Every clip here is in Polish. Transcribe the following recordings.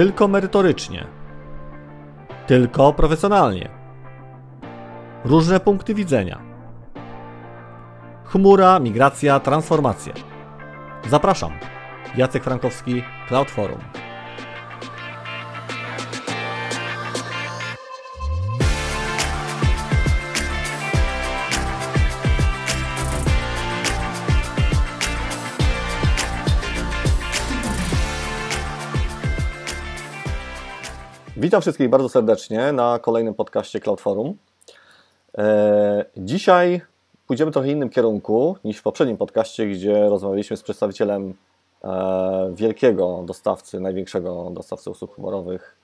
Tylko merytorycznie. Tylko profesjonalnie. Różne punkty widzenia. Chmura, migracja, transformacja. Zapraszam. Jacek Frankowski, Cloud Forum. Witam wszystkich bardzo serdecznie na kolejnym podcaście Cloud Forum. E, dzisiaj pójdziemy trochę innym kierunku niż w poprzednim podcaście, gdzie rozmawialiśmy z przedstawicielem e, wielkiego dostawcy, największego dostawcy usług humorowych,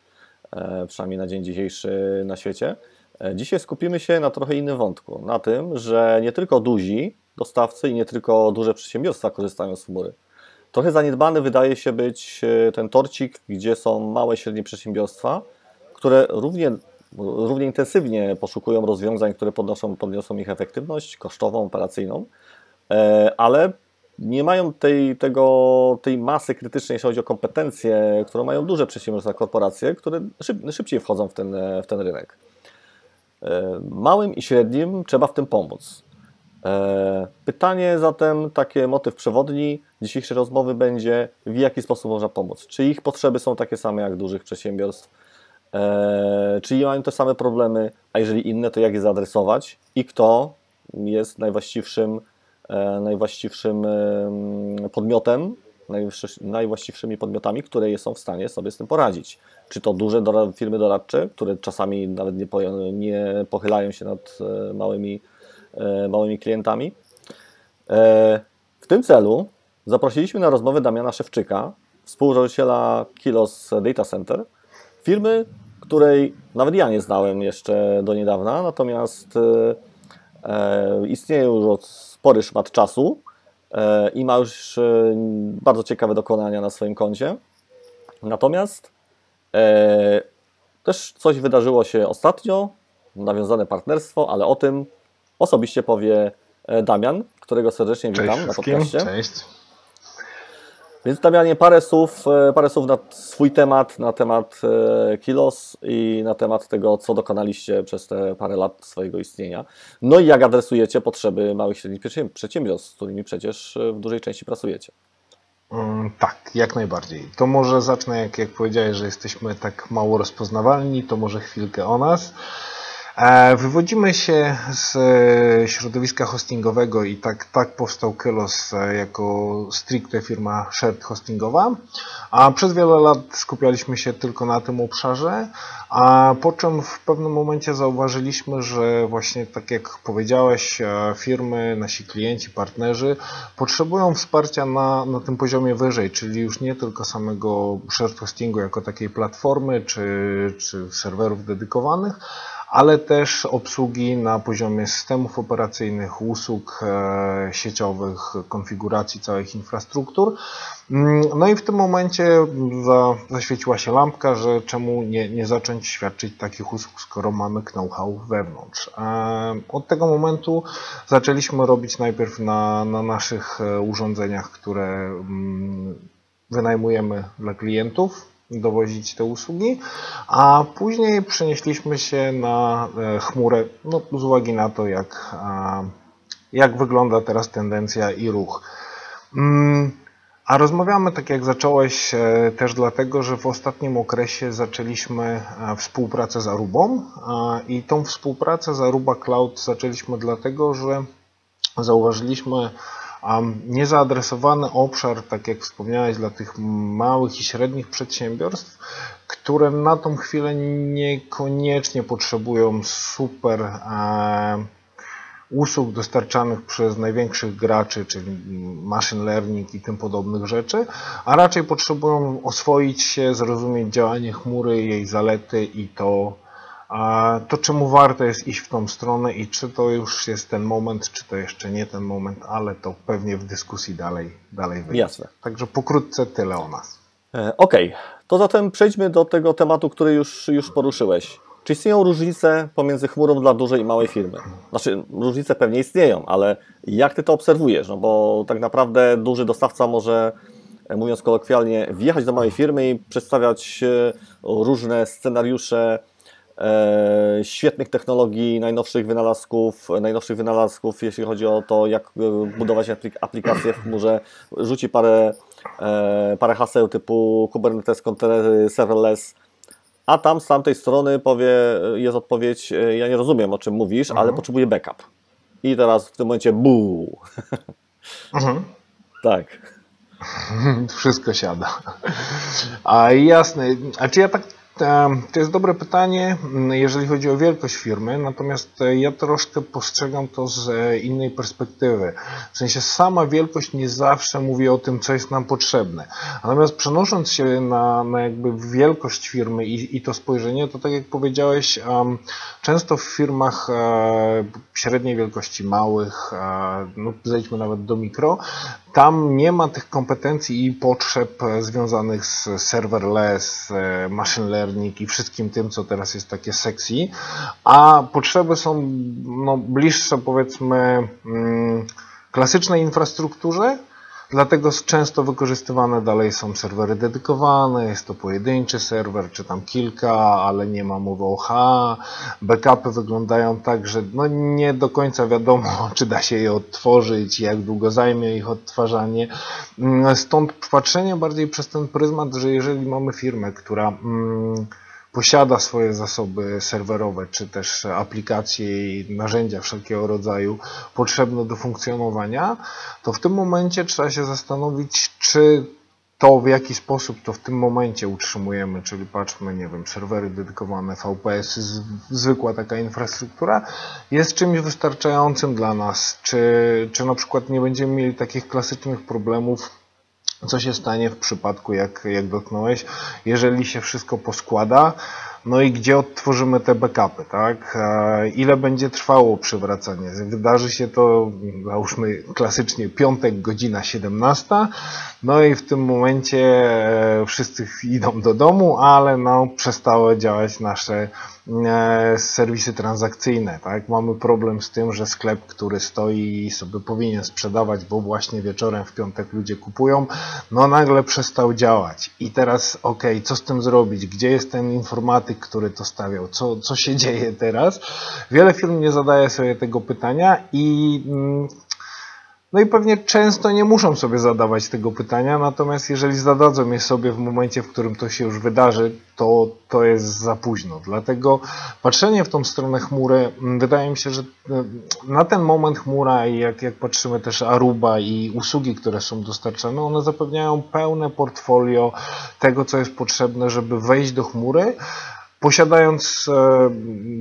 e, przynajmniej na dzień dzisiejszy na świecie. Dzisiaj skupimy się na trochę innym wątku, na tym, że nie tylko duzi dostawcy i nie tylko duże przedsiębiorstwa korzystają z humory. Trochę zaniedbany wydaje się być e, ten torcik, gdzie są małe i średnie przedsiębiorstwa, które równie, równie intensywnie poszukują rozwiązań, które podnoszą, podniosą ich efektywność kosztową, operacyjną, e, ale nie mają tej, tego, tej masy krytycznej, jeśli chodzi o kompetencje, które mają duże przedsiębiorstwa, korporacje, które szyb, szybciej wchodzą w ten, w ten rynek. E, małym i średnim trzeba w tym pomóc. E, pytanie zatem, takie motyw przewodni dzisiejszej rozmowy będzie, w jaki sposób można pomóc. Czy ich potrzeby są takie same jak dużych przedsiębiorstw? E, czy mają te same problemy, a jeżeli inne, to jak je zaadresować? I kto jest najwłaściwszym, e, najwłaściwszym podmiotem, najwłaściwszymi podmiotami, które są w stanie sobie z tym poradzić. Czy to duże firmy doradcze, które czasami nawet nie, pochylają się nad małymi małymi klientami. E, w tym celu zaprosiliśmy na rozmowę Damiana Szewczyka, współzałożyciela Kilos Data Center, firmy, której nawet ja nie znałem jeszcze do niedawna, natomiast e, istnieje już od spory szmat czasu i ma już bardzo ciekawe dokonania na swoim koncie. Natomiast też coś wydarzyło się ostatnio, nawiązane partnerstwo, ale o tym osobiście powie e, Damian, którego serdecznie witam Cześć na podcaście. Cześć. Więc Damianie, parę słów, e, parę słów na swój temat, na temat e, Kilos i na temat tego, co dokonaliście przez te parę lat swojego istnienia. No i jak adresujecie potrzeby małych i średnich przedsiębiorstw, z którymi przecież w dużej części pracujecie. Mm, tak, jak najbardziej. To może zacznę, jak, jak powiedziałeś, że jesteśmy tak mało rozpoznawalni, to może chwilkę o nas. E, wywodzimy się z e, środowiska hostingowego i tak, tak powstał Kylos e, jako stricte firma shared hostingowa, a przez wiele lat skupialiśmy się tylko na tym obszarze, a po czym w pewnym momencie zauważyliśmy, że właśnie tak jak powiedziałeś, firmy, nasi klienci, partnerzy potrzebują wsparcia na, na tym poziomie wyżej, czyli już nie tylko samego shared hostingu jako takiej platformy czy, czy serwerów dedykowanych, ale też obsługi na poziomie systemów operacyjnych, usług e, sieciowych, konfiguracji całych infrastruktur. Mm, no i w tym momencie za, zaświeciła się lampka, że czemu nie, nie zacząć świadczyć takich usług, skoro mamy know-how wewnątrz. E, od tego momentu zaczęliśmy robić najpierw na, na naszych e, urządzeniach, które mm, wynajmujemy dla klientów, dowozić te usługi, a później przenieśliśmy się na e, chmurę, no, z uwagi na to, jak, jak wygląda teraz tendencja i ruch. Mm, a rozmawiamy, tak jak zacząłeś, e, też dlatego, że w ostatnim okresie zaczęliśmy e, współpracę z Arubą i tą współpracę z Aruba Cloud zaczęliśmy dlatego, że zauważyliśmy, niezaadresowany obszar, tak jak wspomniałeś, dla tych małych i średnich przedsiębiorstw, które na tą chwilę niekoniecznie potrzebują super e, usług dostarczanych przez największych graczy, czyli machine learning i tym podobnych rzeczy, a raczej potrzebują oswoić się, zrozumieć działanie chmury, jej zalety i to, to czemu warto jest iść w tą stronę i czy to już jest ten moment, czy to jeszcze nie ten moment, ale to pewnie w dyskusji dalej, dalej wyjdzie. Jasne. Także pokrótce tyle o nas. E, okej, okay. to zatem przejdźmy do tego tematu, który już, już poruszyłeś. Czy istnieją różnice pomiędzy chmurą dla dużej i małej firmy? Znaczy, różnice pewnie istnieją, ale jak ty to obserwujesz? No bo tak naprawdę duży dostawca może mówiąc kolokwialnie, wjechać do małej firmy i przedstawiać różne scenariusze e, świetnych technologii, najnowszych wynalazków, najnowszych wynalazków, jeśli chodzi o to, jak budować aplikacje w chmurze, rzuci parę, e, parę haseł typu Kubernetes Container Serverless, a tam z tamtej strony powie, jest odpowiedź, ja nie rozumiem o czym mówisz, mhm. ale potrzebuję backup. I teraz w tym momencie buu. Mhm. tak. Wszystko siada. A jasne, a czy ja tak to jest dobre pytanie, mm, jeżeli chodzi o wielkość firmy, natomiast e, ja troszkę postrzegam to z e, innej perspektywy. W sensie sama wielkość nie zawsze mówi o tym, co jest nam potrzebne. Natomiast przenosząc się na, na jakby wielkość firmy i, i to spojrzenie, to tak jak powiedziałeś, um, często w firmach e, średniej wielkości, małych, no zejdźmy nawet do mikro, tam nie ma tych kompetencji i potrzeb związanych z serverless, machine learning i wszystkim tym, co teraz jest takie sexy, a potrzeby są no, bliższe powiedzmy mm, klasycznej infrastrukturze, Dlatego często wykorzystywane dalej są serwery dedykowane, jest to pojedynczy serwer, czy tam kilka, ale nie ma mowy o H. Backupy wyglądają tak, że no nie do końca wiadomo, czy da się je odtworzyć, jak długo zajmie ich odtwarzanie. Stąd patrzenie bardziej przez ten pryzmat, że jeżeli mamy firmę, która mm, posiada swoje zasoby serwerowe, czy też aplikacje i narzędzia wszelkiego rodzaju potrzebne do funkcjonowania, to w tym momencie trzeba się zastanowić, czy to w jaki sposób to w tym momencie utrzymujemy, czyli patrzmy, nie wiem, serwery dedykowane, VPS, zwykła taka infrastruktura, jest czymś wystarczającym dla nas, czy, czy na przykład nie będziemy mieli takich klasycznych problemów, co się stanie w przypadku, jak, jak dotknąłeś, jeżeli się wszystko poskłada, no i gdzie odtworzymy te backupy, tak? Ile będzie trwało przywracanie? Wydarzy się to, załóżmy klasycznie piątek, godzina 17, no i w tym momencie e, wszyscy idą do domu, ale no przestały działać nasze E, serwisy transakcyjne. Tak? Mamy problem z tym, że sklep, który stoi sobie powinien sprzedawać, bo właśnie wieczorem w piątek ludzie kupują, no nagle przestał działać. I teraz, ok, co z tym zrobić? Gdzie jest ten informatyk, który to stawiał? Co, co się dzieje teraz? Wiele firm nie zadaje sobie tego pytania i mm, no i pewnie często nie muszą sobie zadawać tego pytania, natomiast jeżeli zadadzą je sobie w momencie, w którym to się już wydarzy, to to jest za późno. Dlatego patrzenie w tą stronę chmury, mm, wydaje mi się, że mm, na ten moment chmura i jak, jak patrzymy też Aruba i usługi, które są dostarczane, one zapewniają pełne portfolio tego, co jest potrzebne, żeby wejść do chmury, Posiadając, e,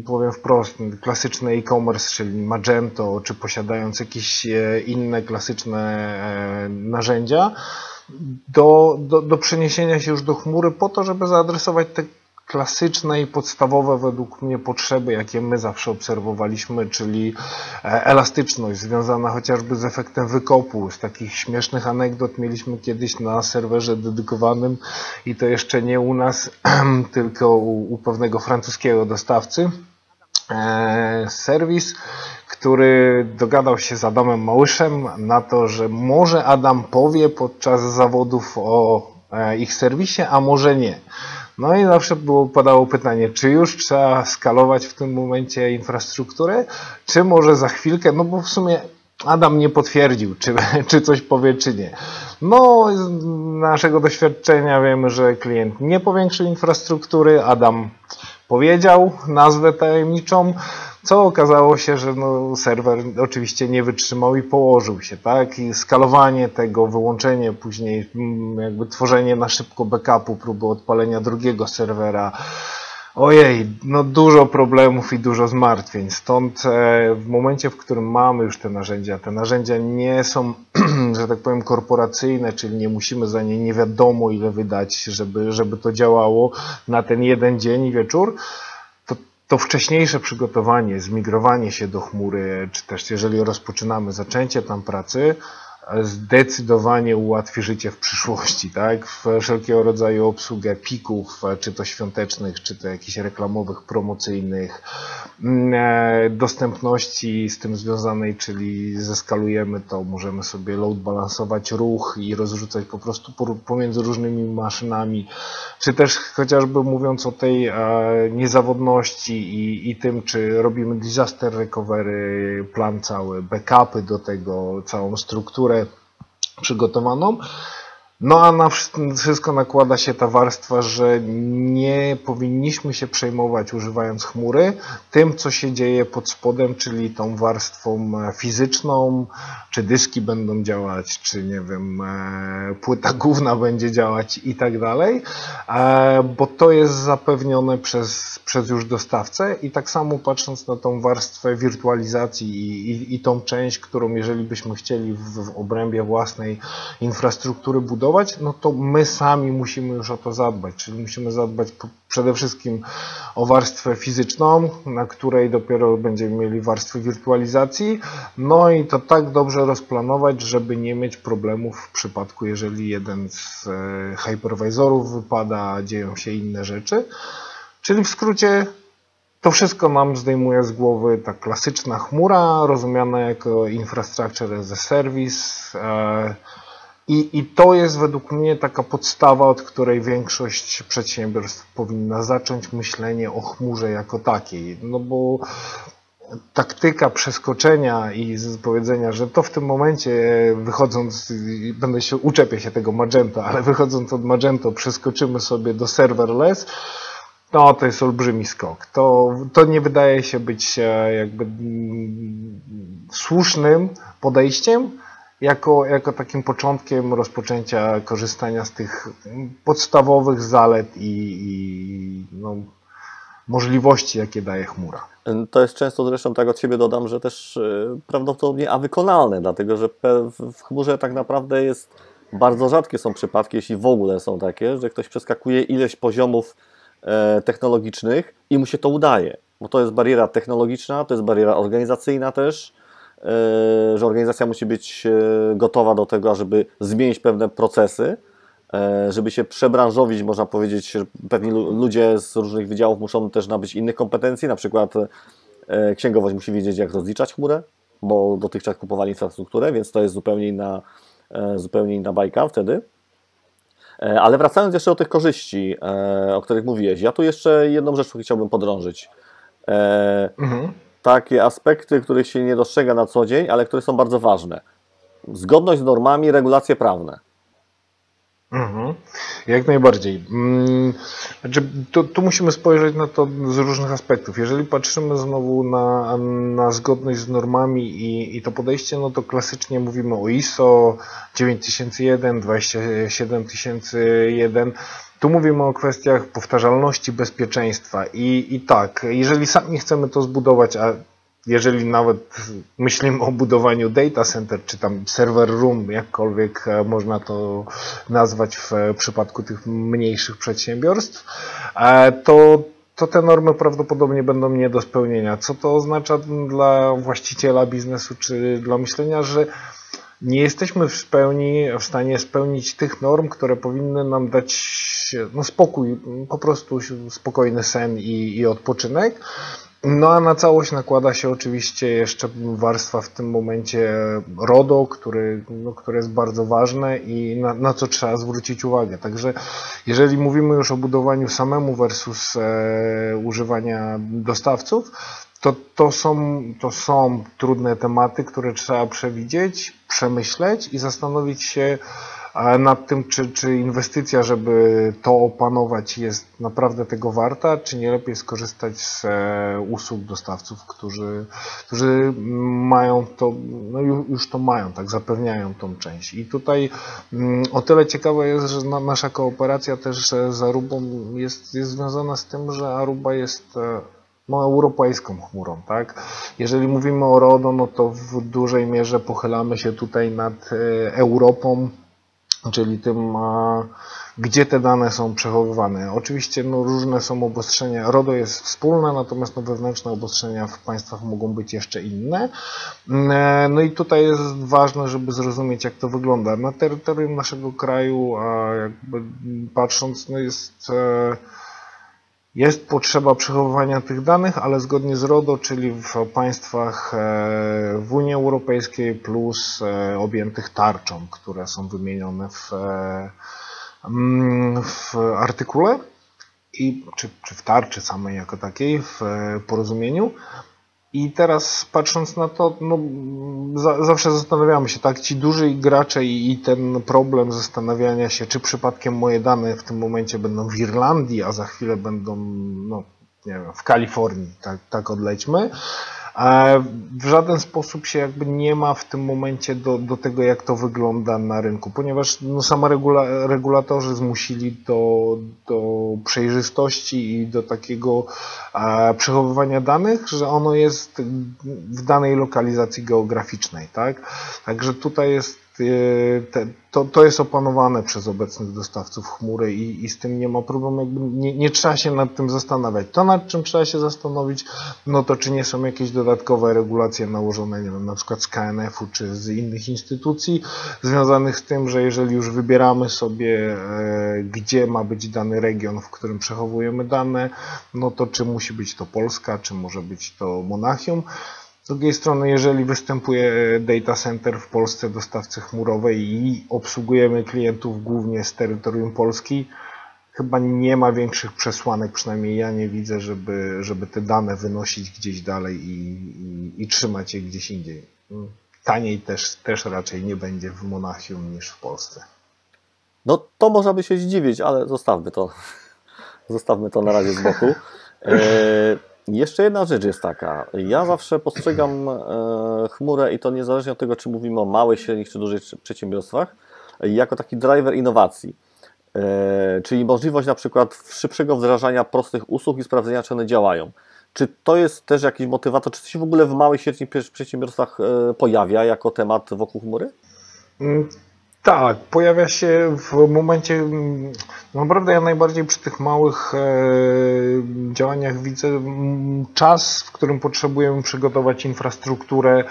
powiem wprost, klasyczny e-commerce, czyli Magento, czy posiadając jakieś e, inne klasyczne e, narzędzia, do, do, do przeniesienia się już do chmury po to, żeby zaadresować te klasyczne i podstawowe według mnie potrzeby, jakie my zawsze obserwowaliśmy, czyli e, elastyczność związana chociażby z efektem wykopu. Z takich śmiesznych anegdot mieliśmy kiedyś na serwerze dedykowanym i to jeszcze nie u nas, tylko u, u pewnego francuskiego dostawcy. E, serwis, który dogadał się z Adamem Małyszem na to, że może Adam powie podczas zawodów o e, ich serwisie, a może nie. No i zawsze było, padało pytanie, czy już trzeba skalować w tym momencie infrastrukturę, czy może za chwilkę, no bo w sumie Adam nie potwierdził, czy, czy coś powie, czy nie. No, z naszego doświadczenia wiemy, że klient nie powiększył infrastruktury, Adam powiedział nazwę tajemniczą, co okazało się, że no, serwer oczywiście nie wytrzymał i położył się, tak? I skalowanie tego, wyłączenie później, mm, jakby tworzenie na szybko backupu, próby odpalenia drugiego serwera. Ojej, no dużo problemów i dużo zmartwień. Stąd e, w momencie, w którym mamy już te narzędzia, te narzędzia nie są, że tak powiem, korporacyjne, czyli nie musimy za nie nie wiadomo ile wydać, żeby, żeby to działało na ten jeden dzień i wieczór, to wcześniejsze przygotowanie, zmigrowanie się do chmury, czy też jeżeli rozpoczynamy zaczęcie tam pracy, zdecydowanie ułatwi życie w przyszłości, tak? Wszelkiego rodzaju obsługę pików, czy to świątecznych, czy to jakichś reklamowych, promocyjnych, mm, e, dostępności z tym związanej, czyli zeskalujemy to, możemy sobie load balansować ruch i rozrzucać po prostu pomiędzy różnymi maszynami, czy też chociażby mówiąc o tej e, niezawodności i, i tym, czy robimy disaster recovery, plan cały, backupy do tego, całą strukturę przygotowaną, no a na wszystko nakłada się ta warstwa, że nie powinniśmy się przejmować używając chmury. Tym, co się dzieje pod spodem, czyli tą warstwą e, fizyczną, czy dyski będą działać, czy nie wiem, e, płyta główna będzie działać i tak dalej, e, bo to jest zapewnione przez, przez już dostawcę. I tak samo patrząc na tą warstwę wirtualizacji i, i, i tą część, którą jeżeli byśmy chcieli w, w obrębie własnej infrastruktury budować, budować, no to my sami musimy już o to zadbać, czyli musimy zadbać przede wszystkim o warstwę fizyczną, na której dopiero będziemy mieli warstwę wirtualizacji, no i to tak dobrze rozplanować, żeby nie mieć problemów w przypadku, jeżeli jeden z e, hypervisorów wypada, dzieją się inne rzeczy. Czyli w skrócie to wszystko nam zdejmuje z głowy ta klasyczna chmura, rozumiana jako infrastructure as a service, e, i, I to jest według mnie taka podstawa, od której większość przedsiębiorstw powinna zacząć myślenie o chmurze jako takiej. No bo taktyka przeskoczenia i powiedzenia, że to w tym momencie wychodząc, będę się, uczepię się tego Magento, ale wychodząc od Magento przeskoczymy sobie do serverless, no to jest olbrzymi skok. To, to nie wydaje się być e, jakby mm, słusznym podejściem, jako, jako takim początkiem rozpoczęcia korzystania z tych podstawowych zalet i, i no, możliwości, jakie daje chmura. To jest często zresztą tak od siebie dodam, że też e, prawdopodobnie a wykonalne, dlatego że w chmurze tak naprawdę jest bardzo rzadkie są przypadki, jeśli w ogóle są takie, że ktoś przeskakuje ileś poziomów e, technologicznych i mu się to udaje. Bo to jest bariera technologiczna, to jest bariera organizacyjna też że organizacja musi być e, gotowa do tego, żeby zmienić pewne procesy, e, żeby się przebranżowić, można powiedzieć, że pewni ludzie z różnych wydziałów muszą też nabyć innych kompetencji, na przykład księgowość musi wiedzieć, jak rozliczać chmurę, bo dotychczas kupowali infrastrukturę, więc to jest zupełnie inna, zupełnie inna bajka wtedy. Ale wracając jeszcze do tych korzyści, o których mówiłeś, ja tu jeszcze jedną rzecz chciałbym podrążyć. Mhm takie aspekty, których się nie dostrzega na co dzień, ale które są bardzo ważne. Zgodność z normami, regulacje prawne. Mhm. Jak najbardziej. Mm, znaczy, tu, tu, musimy spojrzeć na to z różnych aspektów. Jeżeli patrzymy znowu na, na zgodność z normami i, i to podejście, no to klasycznie mówimy o ISO 9001, 27001. Tu mówimy o kwestiach powtarzalności, bezpieczeństwa i, i tak, jeżeli sami chcemy to zbudować, a jeżeli nawet myślimy o budowaniu data center, czy tam server room, jakkolwiek e, można to nazwać w przypadku tych mniejszych przedsiębiorstw, e, to, to te normy prawdopodobnie będą nie do spełnienia. Co to oznacza dla właściciela biznesu, czy dla myślenia, że nie jesteśmy w pełni w stanie spełnić tych norm, które powinny nam dać no, spokój, po prostu spokojny sen i, i odpoczynek. No a na całość nakłada się oczywiście jeszcze warstwa w tym momencie RODO, który, no, które jest bardzo ważne i na, na, co trzeba zwrócić uwagę. Także jeżeli mówimy już o budowaniu samemu versus e, używania dostawców, to, to, są, to są trudne tematy, które trzeba przewidzieć, przemyśleć i zastanowić się, nad tym, czy, czy inwestycja, żeby to opanować, jest naprawdę tego warta, czy nie lepiej skorzystać z e, usług dostawców, którzy, którzy mają to, no już to mają, tak, zapewniają tą część. I tutaj mm, o tyle ciekawe jest, że nasza kooperacja też z Arubą jest, jest związana z tym, że Aruba jest e, no, europejską chmurą, tak? Jeżeli mówimy o RODO, no to w dużej mierze pochylamy się tutaj nad e, Europą, czyli tym gdzie te dane są przechowywane. Oczywiście no, różne są obostrzenia, RODO jest wspólne, natomiast no, wewnętrzne obostrzenia w państwach mogą być jeszcze inne. E, no i tutaj jest ważne, żeby zrozumieć, jak to wygląda. Na terytorium naszego kraju, jakby patrząc, no jest e, jest potrzeba przechowywania tych danych, ale zgodnie z RODO, czyli w państwach e, w Unii Europejskiej plus e, objętych tarczą, które są wymienione w, e, mm, w artykule, i, czy, czy w tarczy samej jako takiej, w porozumieniu, i teraz patrząc na to, no, za, zawsze zastanawiamy się, tak, ci duży gracze i, i, ten problem zastanawiania się, czy przypadkiem moje dane w tym momencie będą w Irlandii, a za chwilę będą, no, nie wiem, w Kalifornii, tak, tak odlećmy, w żaden sposób się jakby nie ma w tym momencie do, do tego, jak to wygląda na rynku, ponieważ no, sama regula, regulatorzy zmusili do, do przejrzystości i do takiego e, przechowywania danych, że ono jest w danej lokalizacji geograficznej, tak? Także tutaj jest te, to, to jest opanowane przez obecnych dostawców chmury i, i z tym nie ma problemu, jakby nie, nie, trzeba się nad tym zastanawiać. To nad czym trzeba się zastanowić, no to czy nie są jakieś dodatkowe regulacje nałożone, nie wiem, na przykład z KNF-u czy z innych instytucji związanych z tym, że jeżeli już wybieramy sobie, e, gdzie ma być dany region, w którym przechowujemy dane, no to czy musi być to Polska, czy może być to Monachium. Z drugiej strony, jeżeli występuje data center w Polsce dostawcy chmurowej i obsługujemy klientów głównie z terytorium Polski, chyba nie ma większych przesłanek, przynajmniej ja nie widzę, żeby, żeby te dane wynosić gdzieś dalej i, i, i trzymać je gdzieś indziej. Taniej też, też raczej nie będzie w Monachium niż w Polsce. No to można by się zdziwić, ale zostawmy to. Zostawmy to na razie z boku. E, jeszcze jedna rzecz jest taka. Ja zawsze postrzegam e, chmurę i to niezależnie od tego, czy mówimy o małych, średnich czy dużych przedsiębiorstwach, jako taki driver innowacji. E, czyli możliwość na przykład szybszego wdrażania prostych usług i sprawdzenia, czy one działają. Czy to jest też jakiś motywator? Czy to się w ogóle w małych, średnich przedsiębiorstwach e, pojawia jako temat wokół chmury? Tak, pojawia się w momencie, mm, naprawdę ja najbardziej przy tych małych e, działaniach widzę mm, czas, w którym potrzebujemy przygotować infrastrukturę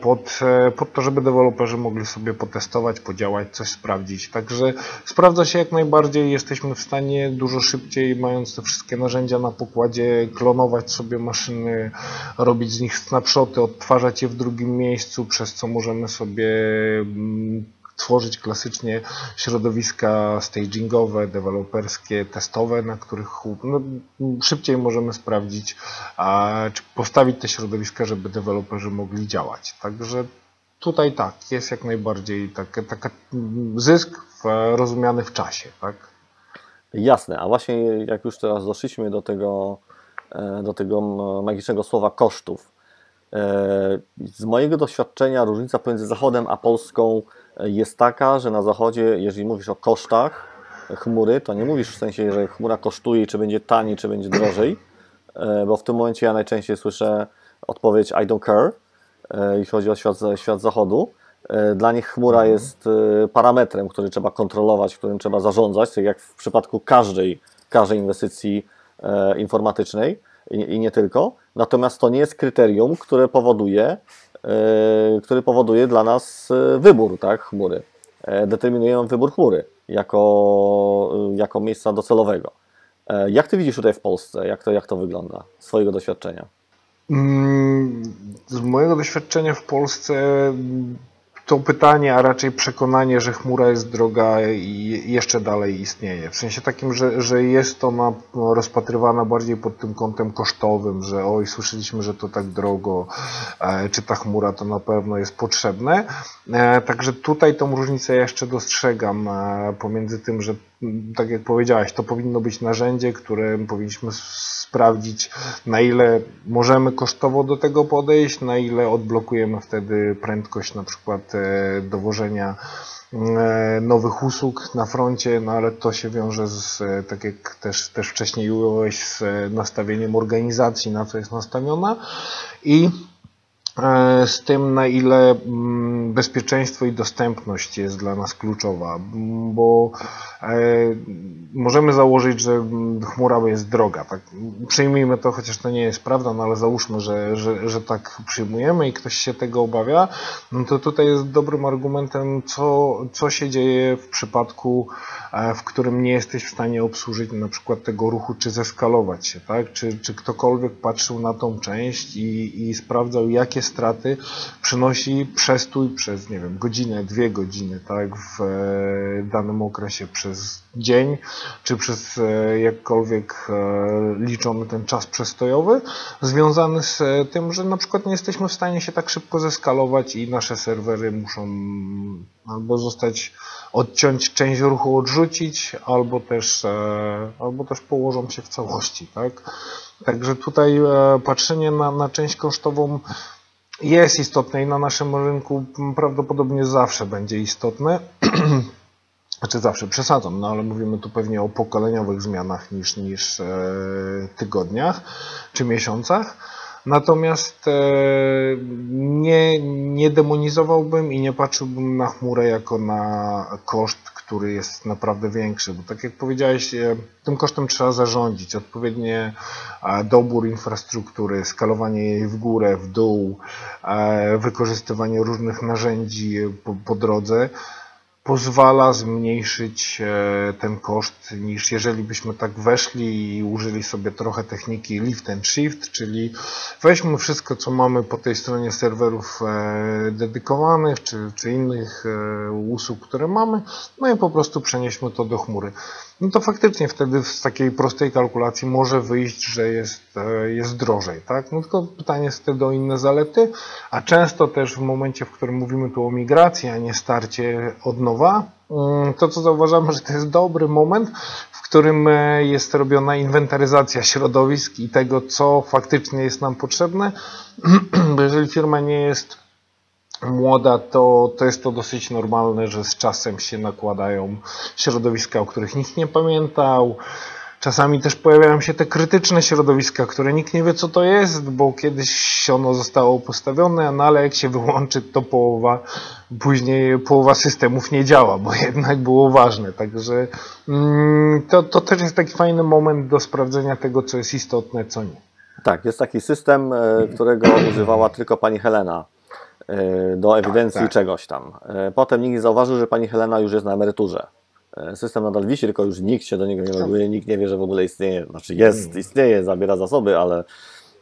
pod, e, pod to, żeby deweloperzy mogli sobie potestować, podziałać, coś sprawdzić. Także sprawdza się jak najbardziej, jesteśmy w stanie dużo szybciej, mając te wszystkie narzędzia na pokładzie, klonować sobie maszyny, robić z nich snapshoty, odtwarzać je w drugim miejscu, przez co możemy sobie mm, tworzyć klasycznie środowiska stagingowe, deweloperskie, testowe, na których no, szybciej możemy sprawdzić, a, czy postawić te środowiska, żeby deweloperzy mogli działać. Także tutaj tak, jest jak najbardziej taki zysk w, rozumiany w czasie. Tak? Jasne, a właśnie jak już teraz doszliśmy do tego, e, do tego magicznego słowa kosztów, e, z mojego doświadczenia różnica pomiędzy Zachodem a Polską jest taka, że na zachodzie, jeżeli mówisz o kosztach chmury, to nie mówisz w sensie, że chmura kosztuje, czy będzie taniej, czy będzie drożej, e, bo w tym momencie ja najczęściej słyszę odpowiedź I don't care, e, jeśli chodzi o świat, świat zachodu. E, dla nich chmura mhm. jest parametrem, który trzeba kontrolować, którym trzeba zarządzać, tak jak w przypadku każdej, każdej inwestycji informatycznej i nie tylko. Natomiast to nie jest kryterium, które powoduje, który powoduje dla nas e, wybór tak, chmury. E, determinuje wybór chmury jako, jako miejsca docelowego. Jak Ty widzisz tutaj w Polsce? Jak to, jak to wygląda? Z swojego doświadczenia? Mm, z mojego doświadczenia w Polsce to pytanie, a raczej przekonanie, że chmura jest droga i jeszcze dalej istnieje. W sensie takim, że, że jest ona rozpatrywana bardziej pod tym kątem kosztowym, że oj, słyszeliśmy, że to tak drogo, e, czy ta chmura to na pewno jest potrzebne. E, także tutaj tą różnicę jeszcze dostrzegam e, pomiędzy tym, że tak jak powiedziałeś, to powinno być narzędzie, które powinniśmy sprawdzić, na ile możemy kosztowo do tego podejść, na ile odblokujemy wtedy prędkość na przykład e, dowożenia e, nowych usług na froncie, no ale to się wiąże z, e, tak jak też, też wcześniej ująłeś, z nastawieniem organizacji, na co jest nastawiona. I z tym, na ile mm, bezpieczeństwo i dostępność jest dla nas kluczowa, bo e, możemy założyć, że chmura jest droga. Tak? Przyjmijmy to, chociaż to nie jest prawda, no ale załóżmy, że, że, że tak przyjmujemy i ktoś się tego obawia, no to tutaj jest dobrym argumentem, co, co się dzieje w przypadku, e, w którym nie jesteś w stanie obsłużyć na przykład tego ruchu, czy zeskalować się, tak? Czy, czy ktokolwiek patrzył na tą część i, i sprawdzał, jakie straty przynosi przestój przez, nie wiem, godzinę, dwie godziny, tak, w e, danym okresie przez dzień, czy przez e, jakkolwiek e, liczony ten czas przestojowy, związany z tym, że na przykład nie jesteśmy w stanie się tak szybko zeskalować i nasze serwery muszą albo zostać odciąć część ruchu, odrzucić, albo też, albo też położą się w całości, tak? Także tutaj patrzenie na, na część kosztową jest istotne i na naszym rynku prawdopodobnie zawsze będzie istotne. Znaczy zawsze przesadzam, no ale mówimy tu pewnie o pokoleniowych zmianach niż, niż e, tygodniach czy miesiącach. Natomiast e, nie, nie demonizowałbym i nie patrzyłbym na chmurę jako na koszt, który jest naprawdę większy, bo tak jak powiedziałeś, e, tym kosztem trzeba zarządzić, odpowiednie dobór infrastruktury, skalowanie jej w górę, w dół, wykorzystywanie różnych narzędzi po, po drodze pozwala zmniejszyć e, ten koszt niż jeżeli byśmy tak weszli i użyli sobie trochę techniki lift and shift, czyli weźmy wszystko, co mamy po tej stronie serwerów e, dedykowanych czy, czy innych e, usług, które mamy, no i po prostu przenieśmy to do chmury no to faktycznie wtedy z takiej prostej kalkulacji może wyjść, że jest, e, jest drożej, tak? No tylko pytanie jest wtedy o inne zalety, a często też w momencie, w którym mówimy tu o migracji, a nie starcie od nowa, mm, to co zauważamy, że to jest dobry moment, w którym e, jest robiona inwentaryzacja środowisk i tego, co faktycznie jest nam potrzebne, bo jeżeli firma nie jest młoda, to, to jest to dosyć normalne, że z czasem się nakładają środowiska, o których nikt nie pamiętał. Czasami też pojawiają się te krytyczne środowiska, które nikt nie wie co to jest, bo kiedyś ono zostało postawione, no ale jak się wyłączy, to połowa, później połowa systemów nie działa, bo jednak było ważne. Także mm, to, to też jest taki fajny moment do sprawdzenia tego, co jest istotne, co nie. Tak, jest taki system, e, którego używała tylko pani Helena do ewidencji tak, tak. czegoś tam. E, potem nikt nie zauważył, że pani Helena już jest na emeryturze. E, system nadal wisi, tylko już nikt się do niego nie loguje, nikt nie wie, że w ogóle istnieje. Znaczy jest, mm. istnieje, zabiera zasoby, ale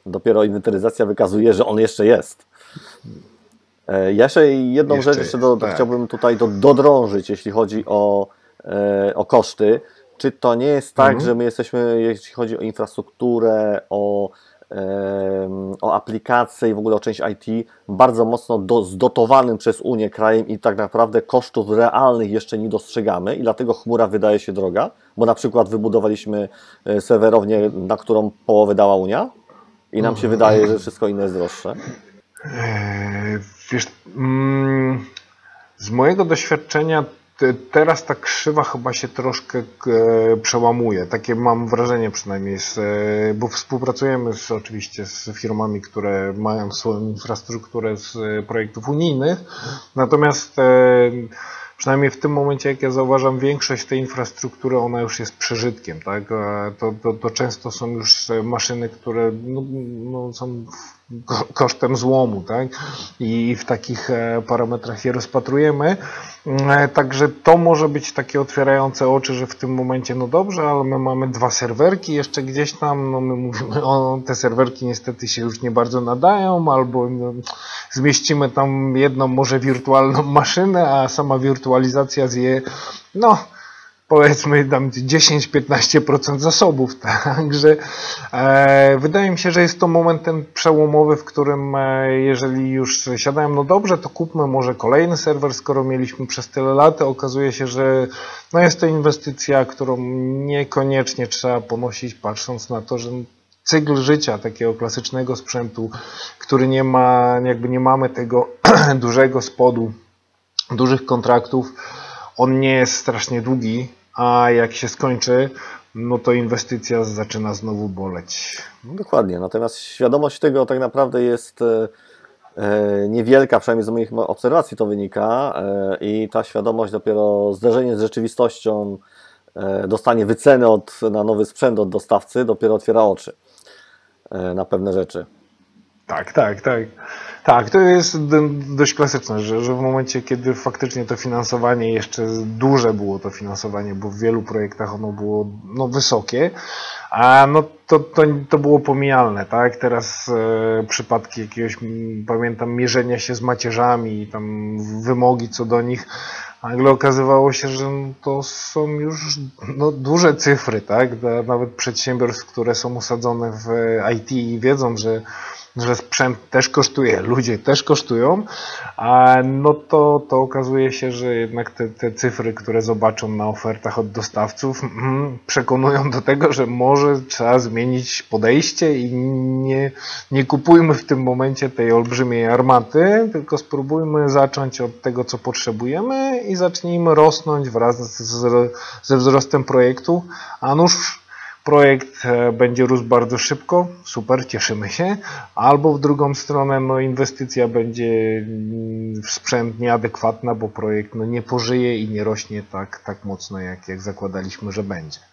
dopiero inwentaryzacja wykazuje, że on jeszcze jest. Jeszcze jedną jeszcze rzecz jeszcze do, tak. chciałbym tutaj do, dodrążyć, jeśli chodzi o, o koszty. Czy to nie jest tak, mhm. że my jesteśmy, jeśli chodzi o infrastrukturę, o o aplikacje i w ogóle o część IT bardzo mocno do, zdotowanym przez Unię krajem i tak naprawdę kosztów realnych jeszcze nie dostrzegamy i dlatego chmura wydaje się droga, bo na przykład wybudowaliśmy e, serwerownię, na którą połowę dała Unia i nam się wydaje, że wszystko inne jest droższe. Eee, wiesz, mm, z mojego doświadczenia teraz ta krzywa chyba się troszkę e, przełamuje. Takie mam wrażenie przynajmniej, e, bo współpracujemy z, oczywiście z firmami, które mają swoją infrastrukturę z e, projektów unijnych. Natomiast przynajmniej w tym momencie, jak ja zauważam, większość tej infrastruktury, ona już jest przeżytkiem, tak? To, to, to często są już maszyny, które no, no, są kosztem złomu, tak? I w takich parametrach je rozpatrujemy. E, także to może być takie otwierające oczy, że w tym momencie, no dobrze, ale my mamy dwa serwerki jeszcze gdzieś tam, no my mówimy, o, te serwerki niestety się już nie bardzo nadają, albo no, zmieścimy tam jedną może wirtualną maszynę, a sama wirtualizacja zje, no powiedzmy tam 10-15% zasobów. Także e, wydaje mi się, że jest to moment ten przełomowy, w którym e, jeżeli już siadają, no dobrze, to kupmy może kolejny serwer, skoro mieliśmy przez tyle lat. Okazuje się, że no jest to inwestycja, którą niekoniecznie trzeba ponosić, patrząc na to, że cykl życia takiego klasycznego sprzętu, który nie ma, jakby nie mamy tego dużego spodu, dużych kontraktów, on nie jest strasznie długi, a jak się skończy, no to inwestycja zaczyna znowu boleć. No dokładnie, natomiast świadomość tego tak naprawdę jest e, E, niewielka, przynajmniej z moich obserwacji to wynika e, i ta świadomość dopiero zderzenie z rzeczywistością, dostanie wyceny od, na nowy sprzęt od dostawcy dopiero otwiera oczy na pewne rzeczy. Tak, tak, tak. Tak, to jest dość klasyczne, że, że w momencie, kiedy faktycznie to finansowanie jeszcze duże było to finansowanie, bo w wielu projektach ono było no, wysokie, a no to, to, to było pomijalne, tak? Teraz e, przypadki jakiegoś, pamiętam, mierzenia się z macierzami, tam wymogi co do nich, nagle okazywało się, że to są już no, duże cyfry, tak? Nawet przedsiębiorstw, które są osadzone w IT i wiedzą, że że sprzęt też kosztuje, ludzie też kosztują, a no to, to okazuje się, że jednak te, te cyfry, które zobaczą na ofertach od dostawców, mm, przekonują do tego, że może trzeba zmienić podejście i nie, nie kupujmy w tym momencie tej olbrzymiej armaty, tylko spróbujmy zacząć od tego, co potrzebujemy i zacznijmy rosnąć wraz z, ze wzrostem projektu, a nuż projekt e, będzie rósł bardzo szybko, super, cieszymy się, albo w drugą stronę no, inwestycja będzie mm, w sprzęt nieadekwatna, bo projekt no, nie pożyje i nie rośnie tak, tak mocno, jak, jak zakładaliśmy, że będzie.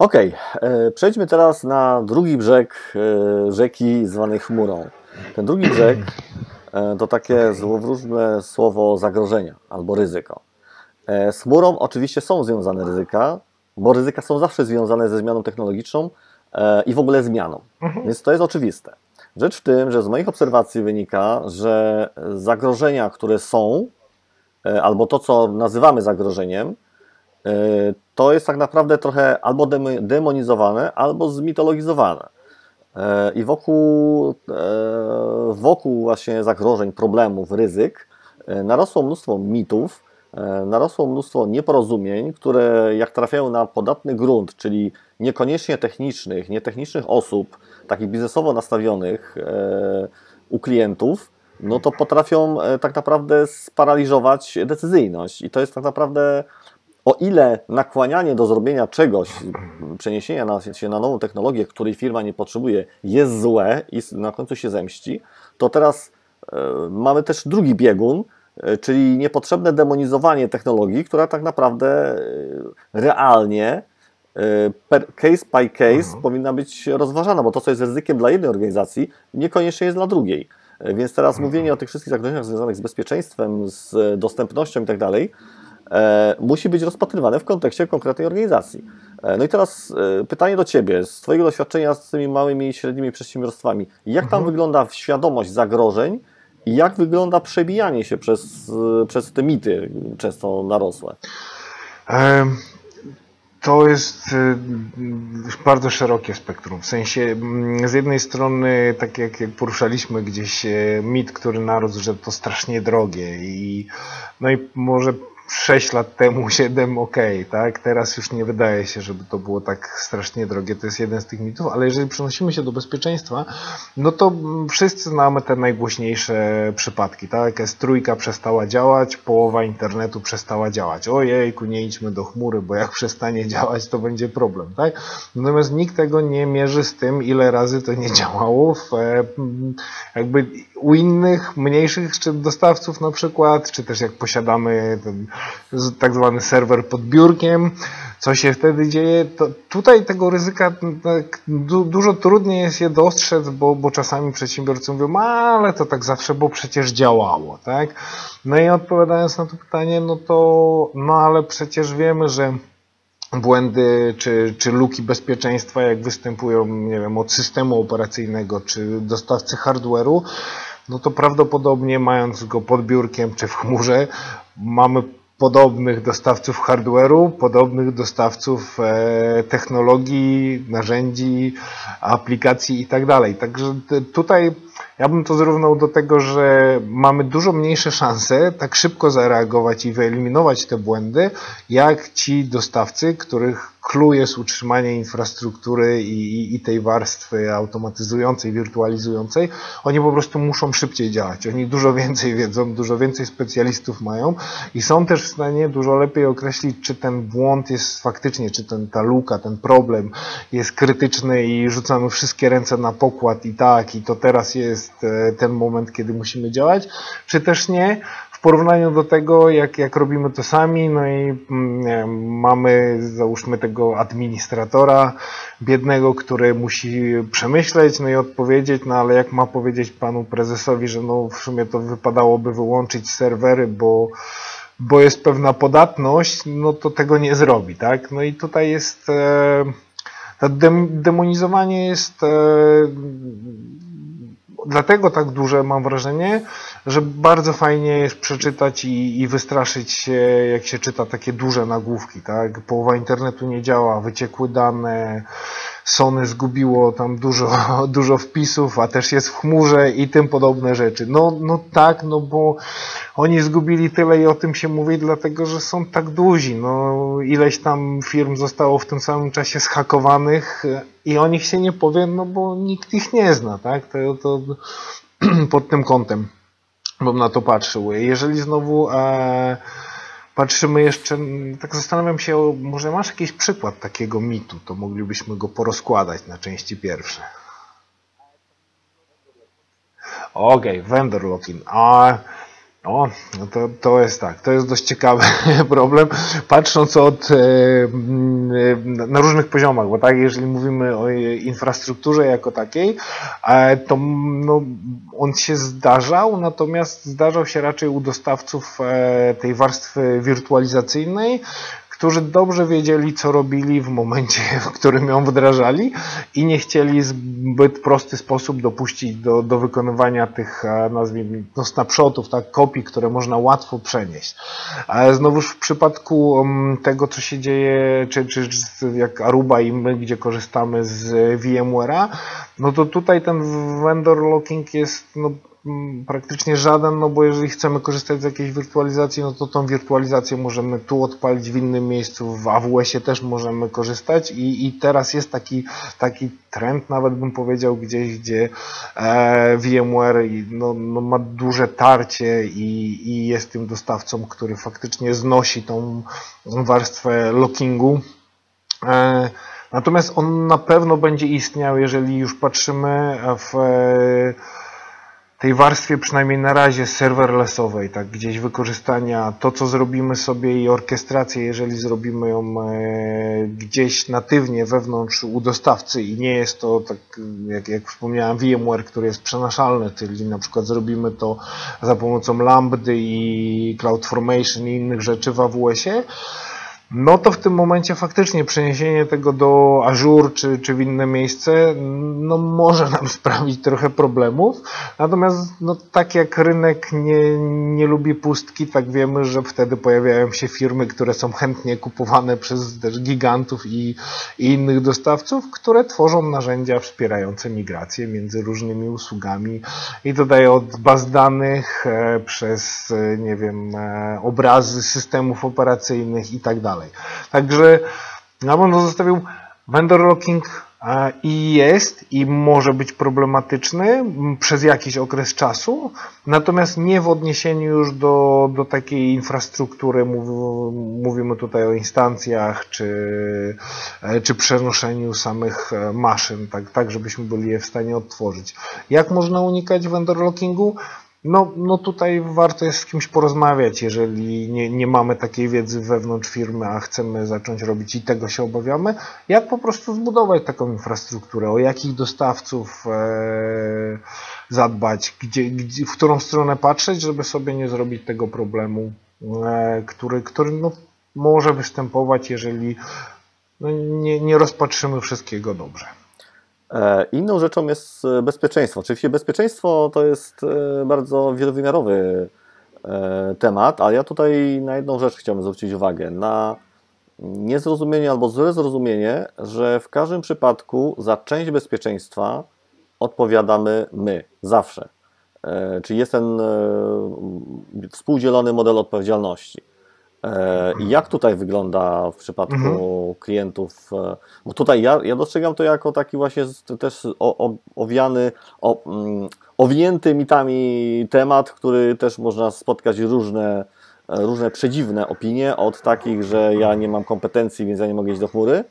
Ok, e, przejdźmy teraz na drugi brzeg e, rzeki zwanej chmurą. Ten drugi brzeg e, to takie złowróżne słowo zagrożenia albo ryzyko. Z chmurą oczywiście są związane ryzyka, bo ryzyka są zawsze związane ze zmianą technologiczną i w ogóle zmianą. Mhm. Więc to jest oczywiste. Rzecz w tym, że z moich obserwacji wynika, że zagrożenia, które są, albo to, co nazywamy zagrożeniem, to jest tak naprawdę trochę albo demonizowane, albo zmitologizowane. E, I wokół, e, wokół właśnie zagrożeń, problemów, ryzyk e, narosło mnóstwo mitów, narosło mnóstwo nieporozumień, które jak trafiają na podatny grunt, czyli niekoniecznie technicznych, nietechnicznych osób, takich biznesowo nastawionych u klientów, no to potrafią tak naprawdę sparaliżować decyzyjność. I to jest tak naprawdę o ile nakłanianie do zrobienia czegoś, przeniesienia się na nową technologię, której firma nie potrzebuje, jest złe i na końcu się zemści, to teraz e, mamy też drugi biegun, e, czyli niepotrzebne demonizowanie technologii, która tak naprawdę e, realnie case by case mhm. powinna być rozważana, bo to, co jest ryzykiem dla jednej organizacji, niekoniecznie jest dla drugiej. Więc teraz mhm. mówienie o tych wszystkich zagrożeniach związanych z bezpieczeństwem, z dostępnością i tak dalej, musi być rozpatrywane w kontekście konkretnej organizacji. E, no i teraz e, pytanie do Ciebie, z Twojego doświadczenia z tymi małymi i średnimi przedsiębiorstwami, jak tam mhm. wygląda świadomość zagrożeń i jak wygląda przebijanie się przez, przez te mity często narosłe? To jest bardzo szerokie spektrum. W sensie, z jednej strony, tak jak, jak poruszaliśmy gdzieś mit, który narósł, że to strasznie drogie i no i może 6 lat temu 7 ok, tak? Teraz już nie wydaje się, żeby to było tak strasznie drogie. To jest jeden z tych mitów, ale jeżeli przenosimy się do bezpieczeństwa, no to wszyscy znamy te najgłośniejsze przypadki, tak? S3 przestała działać, połowa internetu przestała działać. Ojejku, nie idźmy do chmury, bo jak przestanie działać, to będzie problem, tak? Natomiast nikt tego nie mierzy z tym, ile razy to nie działało w, e, jakby u innych, mniejszych czy dostawców na przykład, czy też jak posiadamy ten tak zwany serwer pod biurkiem, co się wtedy dzieje, to tutaj tego ryzyka tak, du, dużo trudniej jest je dostrzec, bo, bo czasami przedsiębiorcy mówią, ale to tak zawsze, bo przecież działało, tak? No i odpowiadając na to pytanie, no to, no ale przecież wiemy, że błędy czy, czy luki bezpieczeństwa, jak występują, nie wiem, od systemu operacyjnego czy dostawcy hardware'u, no to prawdopodobnie mając go pod biurkiem czy w chmurze, mamy podobnych dostawców hardware'u, podobnych dostawców e, technologii, narzędzi, aplikacji i tak. Także tutaj ja bym to zrównał do tego, że mamy dużo mniejsze szanse tak szybko zareagować i wyeliminować te błędy, jak ci dostawcy, których clue jest utrzymanie infrastruktury i, i, tej warstwy automatyzującej, wirtualizującej. Oni po prostu muszą szybciej działać. Oni dużo więcej wiedzą, dużo więcej specjalistów mają i są też w stanie dużo lepiej określić, czy ten błąd jest faktycznie, czy ten, ta luka, ten problem jest krytyczny i rzucamy wszystkie ręce na pokład i tak, i to teraz jest e, ten moment, kiedy musimy działać, czy też nie w porównaniu do tego, jak, jak robimy to sami, no i mm, mamy, załóżmy tego administratora biednego, który musi przemyśleć, no i odpowiedzieć, no ale jak ma powiedzieć panu prezesowi, że no w sumie to wypadałoby wyłączyć serwery, bo bo jest pewna podatność, no to tego nie zrobi, tak? No i tutaj jest e, to demonizowanie jest e, dlatego tak duże, mam wrażenie, że bardzo fajnie jest przeczytać i, i, wystraszyć się, jak się czyta takie duże nagłówki, tak? Połowa internetu nie działa, wyciekły dane, Sony zgubiło tam dużo, dużo wpisów, a też jest w chmurze i tym podobne rzeczy. No, no tak, no bo oni zgubili tyle i o tym się mówi, dlatego że są tak duzi. No, ileś tam firm zostało w tym samym czasie zhakowanych i o nich się nie powie, no bo nikt ich nie zna, tak? To, to pod tym kątem bym na to patrzył. Jeżeli znowu e, patrzymy jeszcze, tak zastanawiam się, może masz jakiś przykład takiego mitu, to moglibyśmy go porozkładać na części pierwsze. Okej, okay, vendor. A o, no to, to jest tak, to jest dość ciekawy problem, patrząc od, e, na różnych poziomach, bo tak, jeżeli mówimy o infrastrukturze jako takiej, e, to no, on się zdarzał, natomiast zdarzał się raczej u dostawców e, tej warstwy wirtualizacyjnej, którzy dobrze wiedzieli, co robili w momencie, w którym ją wdrażali i nie chcieli zbyt prosty sposób dopuścić do, do wykonywania tych, e, nazwijmy, no, snapshotów, tak, kopii, które można łatwo przenieść. Znowuż w przypadku mm, tego, co się dzieje, czy, czy jak Aruba i my, gdzie korzystamy z VMware'a, no to tutaj ten vendor locking jest no, praktycznie żaden, no bo jeżeli chcemy korzystać z jakiejś wirtualizacji, no to tą wirtualizację możemy tu odpalić w innym miejscu, w AWS-ie też możemy korzystać i, i teraz jest taki, taki trend, nawet bym powiedział, gdzieś, gdzie e, VMware no, no ma duże tarcie i, i jest tym dostawcą, który faktycznie znosi tą warstwę lockingu. E, natomiast on na pewno będzie istniał, jeżeli już patrzymy w tej warstwie przynajmniej na razie serverlessowej, tak gdzieś wykorzystania to, co zrobimy sobie i orkiestrację, jeżeli zrobimy ją e, gdzieś natywnie wewnątrz u dostawcy i nie jest to, tak jak, jak wspomniałem, VMware, który jest przenaszalny, czyli na przykład zrobimy to za pomocą Lambdy i CloudFormation i innych rzeczy w AWS-ie, no to w tym momencie faktycznie przeniesienie tego do Azure czy, czy w inne miejsce no może nam sprawić trochę problemów. Natomiast no, tak jak rynek nie, nie lubi pustki, tak wiemy, że wtedy pojawiają się firmy, które są chętnie kupowane przez też gigantów i, i innych dostawców, które tworzą narzędzia wspierające migrację między różnymi usługami i tutaj od baz danych e, przez, e, nie wiem, e, obrazy systemów operacyjnych i tak dalej dalej. Także bym zostawił vendor locking i jest i może być problematyczny przez jakiś okres czasu, natomiast nie w odniesieniu już do, do takiej infrastruktury, mówimy tutaj o instancjach czy, czy przenoszeniu samych e, maszyn, tak, tak żebyśmy byli je w stanie odtworzyć. Jak można unikać vendor lockingu? No, no tutaj warto jest z kimś porozmawiać, jeżeli nie, nie mamy takiej wiedzy wewnątrz firmy, a chcemy zacząć robić i tego się obawiamy, jak po prostu zbudować taką infrastrukturę, o jakich dostawców e, zadbać, gdzie, gdzie, w którą stronę patrzeć, żeby sobie nie zrobić tego problemu, e, który, który no, może występować, jeżeli no, nie, nie rozpatrzymy wszystkiego dobrze. E, inną rzeczą jest e, bezpieczeństwo. Oczywiście bezpieczeństwo to jest e, bardzo wielowymiarowy temat, a ja tutaj na jedną rzecz chciałbym zwrócić uwagę. Na niezrozumienie albo złe zrozumienie, że w każdym przypadku za część bezpieczeństwa odpowiadamy my, zawsze. Czyli jest ten współdzielony model odpowiedzialności. E, jak tutaj wygląda w przypadku mhm. klientów? E, bo tutaj ja, ja dostrzegam to jako taki właśnie też owiany, mm, owinięty mitami temat, który też można spotkać różne, różne przedziwne opinie, od takich, że ja nie mam kompetencji, więc ja nie mogę iść do chmury,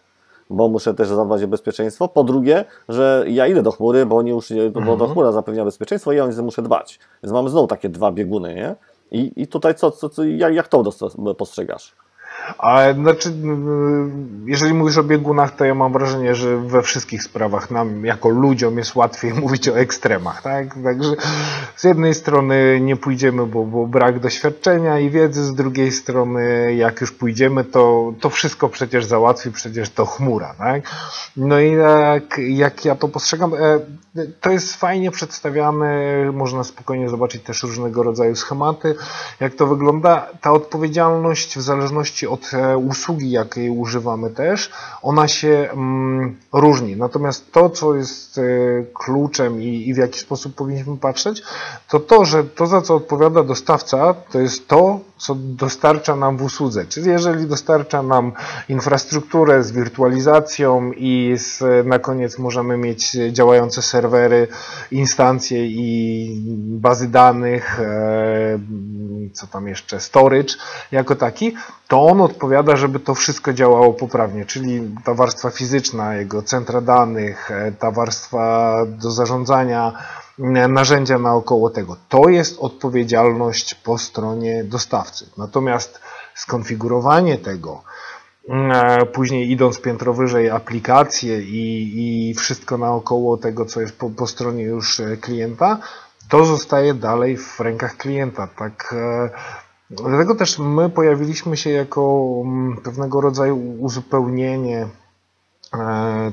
bo muszę też zadbać o bezpieczeństwo. Po drugie, że ja idę do chmury, bo już, bo do mhm. chmura zapewnia bezpieczeństwo i ja o nie muszę dbać. Więc mamy znowu takie dwa bieguny, nie? I, i tutaj co, co, co jak, jak to postrzegasz? A znaczy, jeżeli mówisz o biegunach, to ja mam wrażenie, że we wszystkich sprawach nam, jako ludziom, jest łatwiej mówić o ekstremach, tak? Także z jednej strony nie pójdziemy, bo, bo brak doświadczenia i wiedzy, z drugiej strony, jak już pójdziemy, to, to wszystko przecież załatwi, przecież to chmura, tak? No i jak, jak ja to postrzegam, e, to jest fajnie przedstawiane, można spokojnie zobaczyć też różnego rodzaju schematy, jak to wygląda. Ta odpowiedzialność w zależności od e, usługi, jakiej używamy też, ona się mm, różni. Natomiast to, co jest e, kluczem i, i w jaki sposób powinniśmy patrzeć, to to, że to, za co odpowiada dostawca, to jest to, co dostarcza nam w usłudze. Czyli jeżeli dostarcza nam infrastrukturę z wirtualizacją i z, na koniec możemy mieć działające serwery, instancje i bazy danych, e, co tam jeszcze, storage jako taki, to on odpowiada, żeby to wszystko działało poprawnie, czyli ta warstwa fizyczna, jego centra danych, e, ta warstwa do zarządzania, narzędzia naokoło tego. To jest odpowiedzialność po stronie dostawcy. Natomiast skonfigurowanie tego, e, później idąc piętro wyżej aplikacje i, i wszystko naokoło tego, co jest po, po stronie już e, klienta, to zostaje dalej w rękach klienta. Tak, e, dlatego też my pojawiliśmy się jako mm, pewnego rodzaju uzupełnienie E,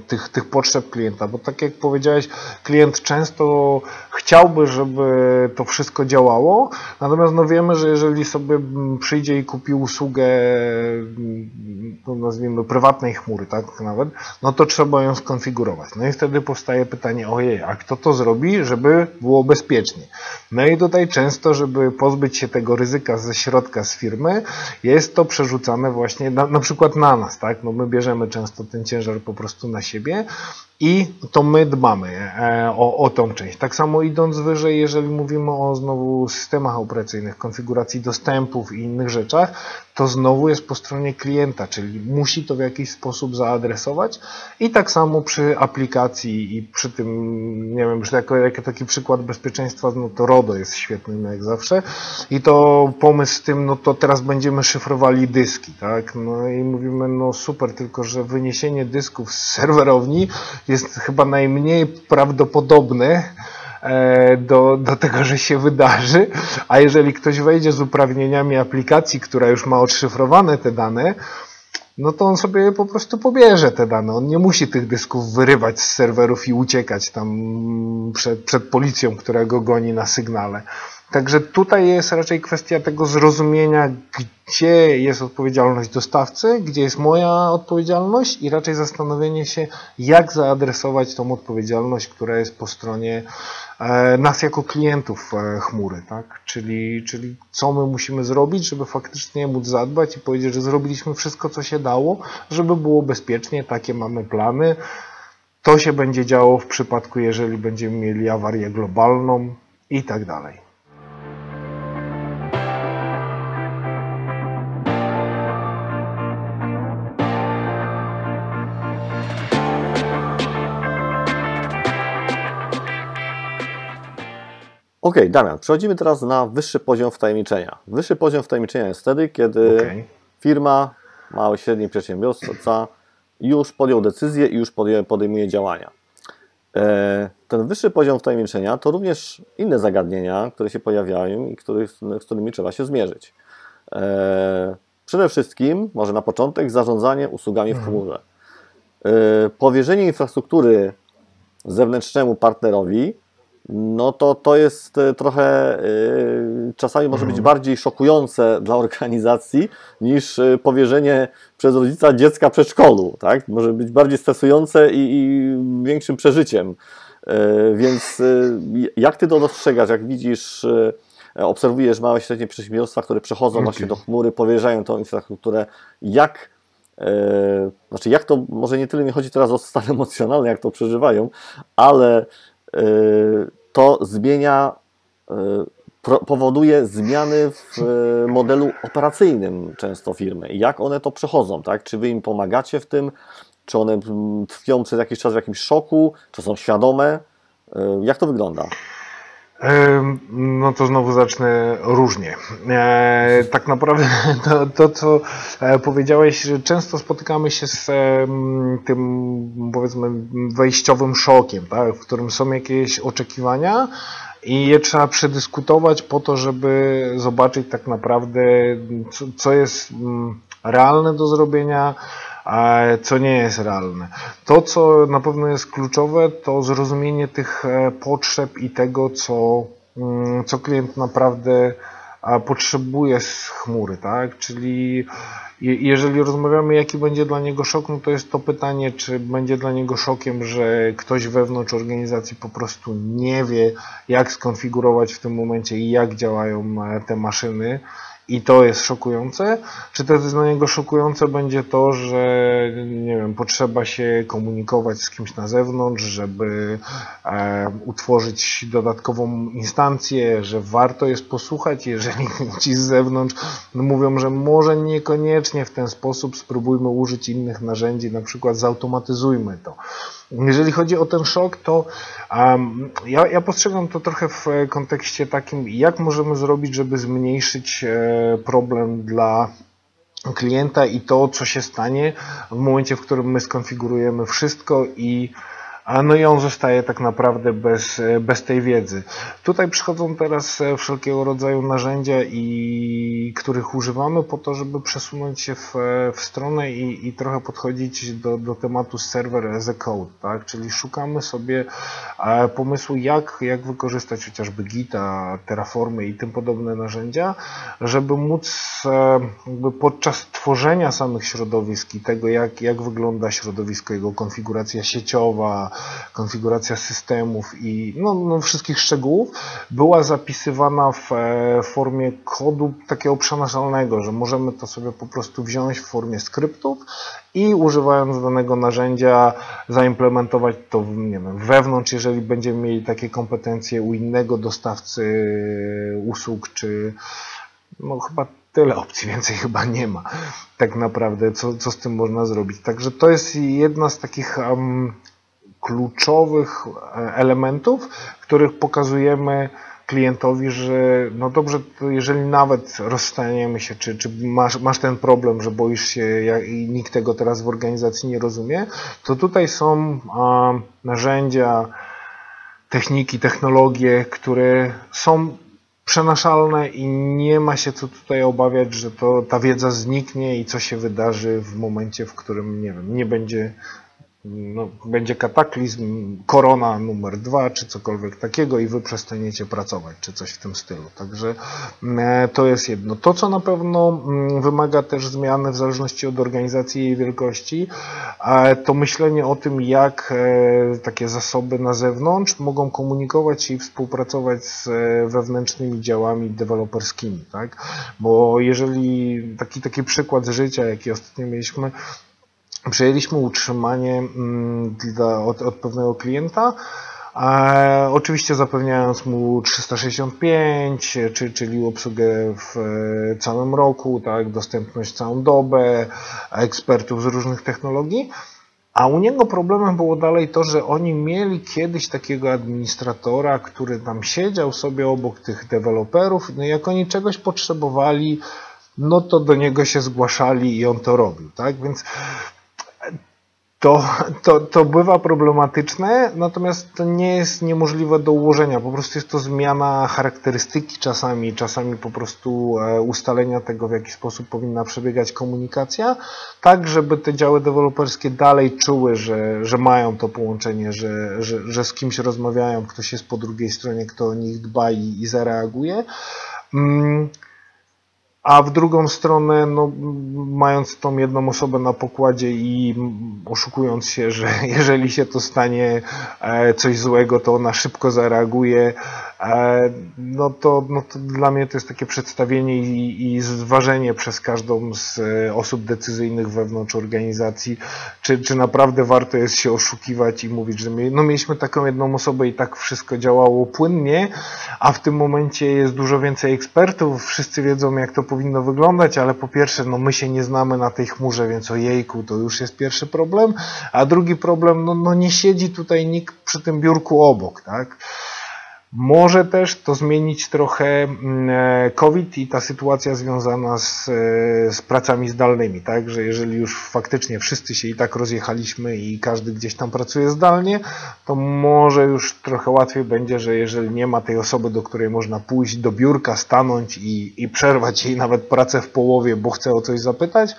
tych, tych potrzeb klienta, bo tak jak powiedziałeś, klient często chciałby, żeby to wszystko działało, natomiast no wiemy, że jeżeli sobie przyjdzie i kupi usługę, no nazwijmy prywatnej chmury, tak nawet, no to trzeba ją skonfigurować. No i wtedy powstaje pytanie, ojej, a kto to zrobi, żeby było bezpiecznie? No i tutaj często, żeby pozbyć się tego ryzyka ze środka z firmy, jest to przerzucane właśnie na, na przykład na nas, tak? No my bierzemy często ten ciężar po prostu na siebie i to my dbamy e, o, o tą część. Tak samo idąc wyżej, jeżeli mówimy o znowu systemach operacyjnych, konfiguracji dostępów i innych rzeczach, to znowu jest po stronie klienta, czyli musi to w jakiś sposób zaadresować. I tak samo przy aplikacji i przy tym, nie wiem, że jako, jako taki przykład bezpieczeństwa, no to RODO jest świetnym jak zawsze. I to pomysł z tym, no to teraz będziemy szyfrowali dyski, tak, no i mówimy, no super, tylko że wyniesienie dysków z serwerowni jest chyba najmniej prawdopodobne, do, do tego, że się wydarzy, a jeżeli ktoś wejdzie z uprawnieniami aplikacji, która już ma odszyfrowane te dane, no to on sobie po prostu pobierze te dane. On nie musi tych dysków wyrywać z serwerów i uciekać tam przed, przed policją, która go goni na sygnale. Także tutaj jest raczej kwestia tego zrozumienia, gdzie jest odpowiedzialność dostawcy, gdzie jest moja odpowiedzialność i raczej zastanowienie się, jak zaadresować tą odpowiedzialność, która jest po stronie e, nas jako klientów e, chmury, tak? Czyli, czyli co my musimy zrobić, żeby faktycznie móc zadbać i powiedzieć, że zrobiliśmy wszystko, co się dało, żeby było bezpiecznie, takie mamy plany. To się będzie działo w przypadku, jeżeli będziemy mieli awarię globalną i tak dalej. Ok, Damian, przechodzimy teraz na wyższy poziom wtajemniczenia. Wyższy poziom wtajemniczenia jest wtedy, kiedy okay. firma, mały, średni przedsiębiorca już podjął decyzję i już podejmuje działania. E, ten wyższy poziom wtajemniczenia to również inne zagadnienia, które się pojawiają i z którymi trzeba się zmierzyć. E, przede wszystkim, może na początek, zarządzanie usługami w chmurze. E, powierzenie infrastruktury zewnętrznemu partnerowi no to to jest e, trochę yy, czasami może być mhm. bardziej szokujące dla organizacji niż e, powierzenie przez rodzica dziecka przedszkolu, tak? Może być bardziej stresujące i, i większym przeżyciem. Więc jak ty to dostrzegasz, jak widzisz e, obserwujesz małe i średnie przedsiębiorstwa, które przechodzą okay. właśnie do chmury, powierzają tą infrastrukturę, jak e, znaczy jak to, może nie tyle mi chodzi teraz o stan emocjonalny, jak to przeżywają, ale e, to zmienia powoduje zmiany w e, modelu operacyjnym często firmy. Jak one to przechodzą, tak? Czy wy im pomagacie w tym? Czy one tkwią przez jakiś czas w jakimś szoku? Czy są świadome? E, jak to wygląda? No to znowu zacznę różnie. E, tak naprawdę to, to, co powiedziałeś, że często spotykamy się z tym, powiedzmy, wejściowym szokiem, tak, w którym są jakieś oczekiwania, i je trzeba przedyskutować po to, żeby zobaczyć tak naprawdę, co, co jest mm, realne do zrobienia, co nie jest realne. To, co na pewno jest kluczowe, to zrozumienie tych e, potrzeb i tego, co, mm, co klient naprawdę potrzebuje z chmury, tak? Czyli jeżeli rozmawiamy, jaki będzie dla niego szok, no to jest to pytanie, czy będzie dla niego szokiem, że ktoś wewnątrz organizacji po prostu nie wie, jak skonfigurować w tym momencie i jak działają e, te maszyny i to jest szokujące, czy też dla niego szokujące będzie to, że nie wiem, potrzeba się komunikować z kimś na zewnątrz, żeby e, utworzyć dodatkową instancję, że warto jest posłuchać, jeżeli ci z zewnątrz no mówią, że może niekoniecznie w ten sposób spróbujmy użyć innych narzędzi, na przykład zautomatyzujmy to. Jeżeli chodzi o ten szok, to um, ja, ja, postrzegam to trochę w kontekście takim, jak możemy zrobić, żeby zmniejszyć e, problem dla klienta i to, co się stanie w momencie, w którym my skonfigurujemy wszystko i no i on zostaje tak naprawdę bez, bez tej wiedzy. Tutaj przychodzą teraz e, wszelkiego rodzaju narzędzia, i, których używamy po to, żeby przesunąć się w, w stronę i, i trochę podchodzić do, do tematu server as a code, tak? czyli szukamy sobie e, pomysłu, jak, jak wykorzystać chociażby Gita, Terraformy i tym podobne narzędzia, żeby móc e, jakby podczas tworzenia samych środowisk i tego, jak, jak wygląda środowisko, jego konfiguracja sieciowa, konfiguracja systemów i no, no, wszystkich szczegółów była zapisywana w e, formie kodu takiego przenaszalnego, że możemy to sobie po prostu wziąć w formie skryptów i używając danego narzędzia zaimplementować to nie wiem, wewnątrz, jeżeli będziemy mieli takie kompetencje u innego dostawcy usług, czy no chyba tyle opcji, więcej chyba nie ma tak naprawdę, co, co z tym można zrobić. Także to jest jedna z takich um, kluczowych e, elementów, których pokazujemy klientowi, że no dobrze, jeżeli nawet rozstaniemy się, czy, czy masz, masz ten problem, że boisz się i nikt tego teraz w organizacji nie rozumie, to tutaj są a, narzędzia, techniki, technologie, które są przenaszalne i nie ma się co tutaj obawiać, że to, ta wiedza zniknie i co się wydarzy w momencie, w którym nie wiem, nie będzie no, będzie kataklizm, korona numer dwa, czy cokolwiek takiego i wy przestaniecie pracować, czy coś w tym stylu. Także e, to jest jedno. To, co na pewno mm, wymaga też zmiany w zależności od organizacji i jej wielkości, to myślenie o tym, jak e, takie zasoby na zewnątrz mogą komunikować się i współpracować z e, wewnętrznymi działami deweloperskimi, tak? Bo jeżeli taki, taki przykład życia, jaki ostatnio mieliśmy, przejęliśmy utrzymanie mm, dla, od, od pewnego klienta, a oczywiście zapewniając mu 365, czy, czyli obsługę w e, całym roku, tak, dostępność całą dobę, ekspertów z różnych technologii. A u niego problemem było dalej to, że oni mieli kiedyś takiego administratora, który tam siedział sobie obok tych deweloperów. No jak oni czegoś potrzebowali, no to do niego się zgłaszali i on to robił, tak? Więc to, to, to bywa problematyczne, natomiast to nie jest niemożliwe do ułożenia. Po prostu jest to zmiana charakterystyki czasami, czasami po prostu e, ustalenia tego, w jaki sposób powinna przebiegać komunikacja, tak żeby te działy deweloperskie dalej czuły, że, że mają to połączenie, że, że, że z kimś rozmawiają, ktoś jest po drugiej stronie, kto o nich dba i, i zareaguje. Mm a w drugą stronę, no, mając tą jedną osobę na pokładzie i oszukując się, że jeżeli się to stanie e, coś złego, to ona szybko zareaguje no to, no to dla mnie to jest takie przedstawienie i, i zważenie przez każdą z e, osób decyzyjnych wewnątrz organizacji, czy, czy naprawdę warto jest się oszukiwać i mówić, że my, no mieliśmy taką jedną osobę i tak wszystko działało płynnie, a w tym momencie jest dużo więcej ekspertów, wszyscy wiedzą jak to powinno wyglądać, ale po pierwsze, no my się nie znamy na tej chmurze, więc o jejku, to już jest pierwszy problem, a drugi problem, no, no nie siedzi tutaj nikt przy tym biurku obok, tak? Może też to zmienić trochę mm, e, COVID i ta sytuacja związana z, e, z pracami zdalnymi, tak? Że jeżeli już faktycznie wszyscy się i tak rozjechaliśmy i każdy gdzieś tam pracuje zdalnie, to może już trochę łatwiej będzie, że jeżeli nie ma tej osoby, do której można pójść do biurka, stanąć i, i przerwać jej nawet pracę w połowie, bo chce o coś zapytać,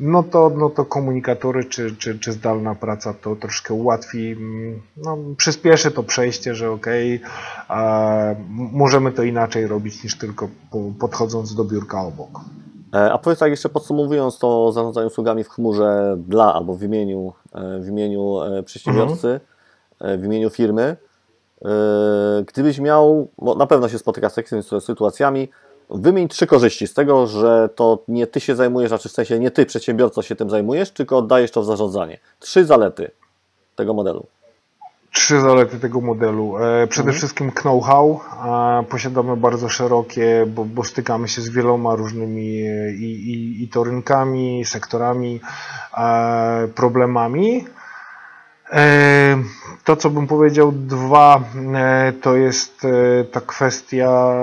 no to, no to komunikatory czy, czy, czy zdalna praca to troszkę ułatwi, no, przyspieszy to przejście, że ok, możemy to inaczej robić niż tylko podchodząc do biurka obok. E, a powiedz tak jeszcze podsumowując to zarządzanie usługami w chmurze dla albo w imieniu, e, w imieniu e, przedsiębiorcy, mhm. w imieniu firmy, gdybyś miał, bo na pewno się spotykasz z takimi sytuacjami, Wymień trzy korzyści z tego, że to nie ty się zajmujesz, znaczy w sensie nie ty, przedsiębiorca, się tym zajmujesz, tylko oddajesz to w zarządzanie. Trzy zalety tego modelu. Trzy zalety tego modelu. E, przede mhm. wszystkim know-how. Posiadamy bardzo szerokie, bo, bo, stykamy się z wieloma różnymi e, i, i, i to rynkami, sektorami, e, problemami. To, co bym powiedział, dwa, e, to jest e, ta kwestia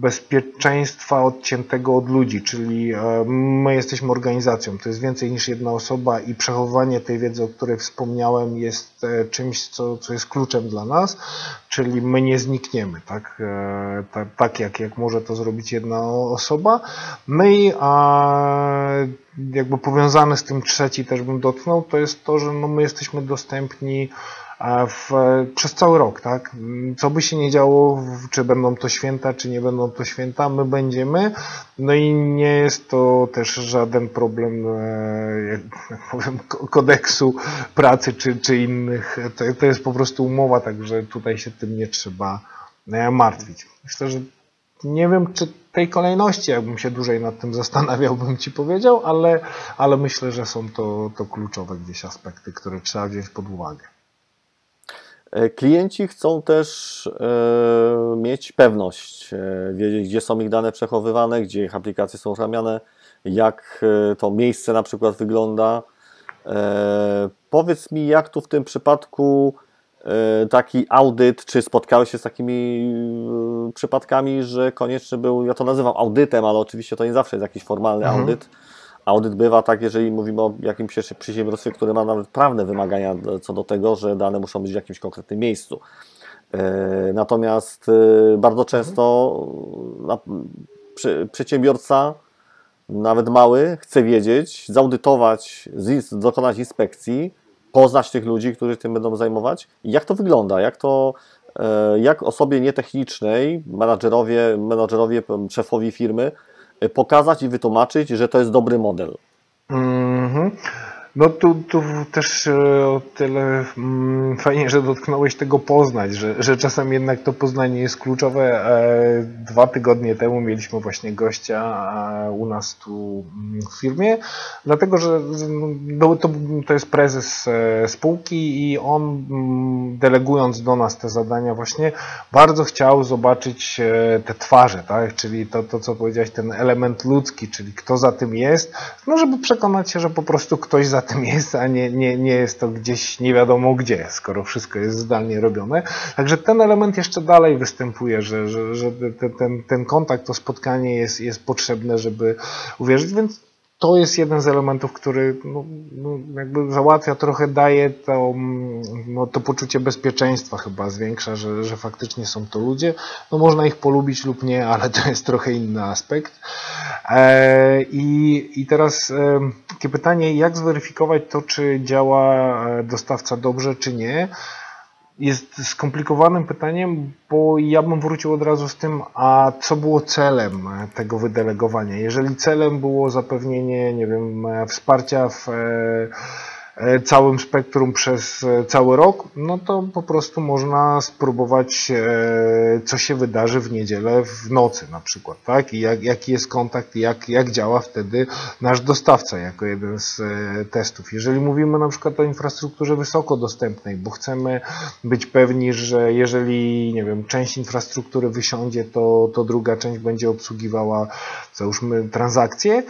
bezpieczeństwa odciętego od ludzi, czyli e, my jesteśmy organizacją, to jest więcej niż jedna osoba i przechowanie tej wiedzy, o której wspomniałem, jest czymś, co, co jest kluczem dla nas, czyli my nie znikniemy, tak, tak, tak jak, jak może to zrobić jedna osoba. My, a jakby powiązany z tym trzeci też bym dotknął, to jest to, że no my jesteśmy dostępni w, przez cały rok, tak? Co by się nie działo, czy będą to święta, czy nie będą to święta, my będziemy. No i nie jest to też żaden problem, e, jak powiem, kodeksu pracy, czy, czy innych. To, to jest po prostu umowa, także tutaj się tym nie trzeba e, martwić. Myślę, że nie wiem, czy tej kolejności, jakbym się dłużej nad tym zastanawiał, bym Ci powiedział, ale, ale myślę, że są to, to kluczowe gdzieś aspekty, które trzeba wziąć pod uwagę. E, klienci chcą też e, mieć pewność, e, wiedzieć, gdzie są ich dane przechowywane, gdzie ich aplikacje są uruchamiane, jak to miejsce na przykład wygląda. Powiedz mi, jak tu w tym przypadku taki audyt, czy spotkałeś się z takimi przypadkami, że konieczny był, ja to nazywam audytem, ale oczywiście to nie zawsze jest jakiś formalny mhm. audyt, Audyt bywa tak, jeżeli mówimy o jakimś przedsiębiorstwie, które ma nawet prawne wymagania co do tego, że dane muszą być w jakimś konkretnym miejscu. E, natomiast e, bardzo często przedsiębiorca, nawet mały, chce wiedzieć, zaudytować, dokonać inspekcji, poznać tych ludzi, którzy tym będą zajmować. Jak to wygląda? Jak to, e, jak osobie nietechnicznej, menadżerowie, menadżerowie, szefowi firmy pokazać i wytłumaczyć, że to jest dobry model. -hmm. No tu, tu też e, o tyle mm, fajnie, że dotknąłeś tego poznać, że, że czasem jednak to poznanie jest kluczowe. E, dwa tygodnie temu mieliśmy właśnie gościa e, u nas tu mm, w firmie, dlatego że no, to, to jest prezes spółki i on mm, delegując do nas te zadania właśnie bardzo chciał zobaczyć te twarze, tak? czyli to, to co powiedziałeś, ten element ludzki, czyli kto za tym jest, no żeby przekonać się, że po prostu ktoś za tym jest, a nie, nie, nie jest to gdzieś nie wiadomo gdzie, skoro wszystko jest zdalnie robione. Także ten element jeszcze dalej występuje, że, że, że ten, ten, ten kontakt, to spotkanie jest, jest potrzebne, żeby uwierzyć, więc to jest jeden z elementów, który no, no, jakby załatwia, trochę daje to, no, to poczucie bezpieczeństwa chyba, zwiększa, że, że faktycznie są to ludzie. No można ich polubić lub nie, ale to jest trochę inny aspekt. E, i, I teraz e, takie pytanie, jak zweryfikować to, czy działa e, dostawca dobrze, czy nie? Jest skomplikowanym pytaniem, bo ja bym wrócił od razu z tym, a co było celem tego wydelegowania? Jeżeli celem było zapewnienie, nie wiem, wsparcia w e, całym spektrum przez e, cały rok, no to po prostu można spróbować, e, co się wydarzy w niedzielę w nocy na przykład, tak? I jak, jaki jest kontakt, jak, jak działa wtedy nasz dostawca jako jeden z testów. Jeżeli mówimy na przykład o infrastrukturze wysoko dostępnej, bo chcemy być pewni, że jeżeli, nie wiem, część infrastruktury wysiądzie, to, to druga część będzie obsługiwała, załóżmy, transakcje,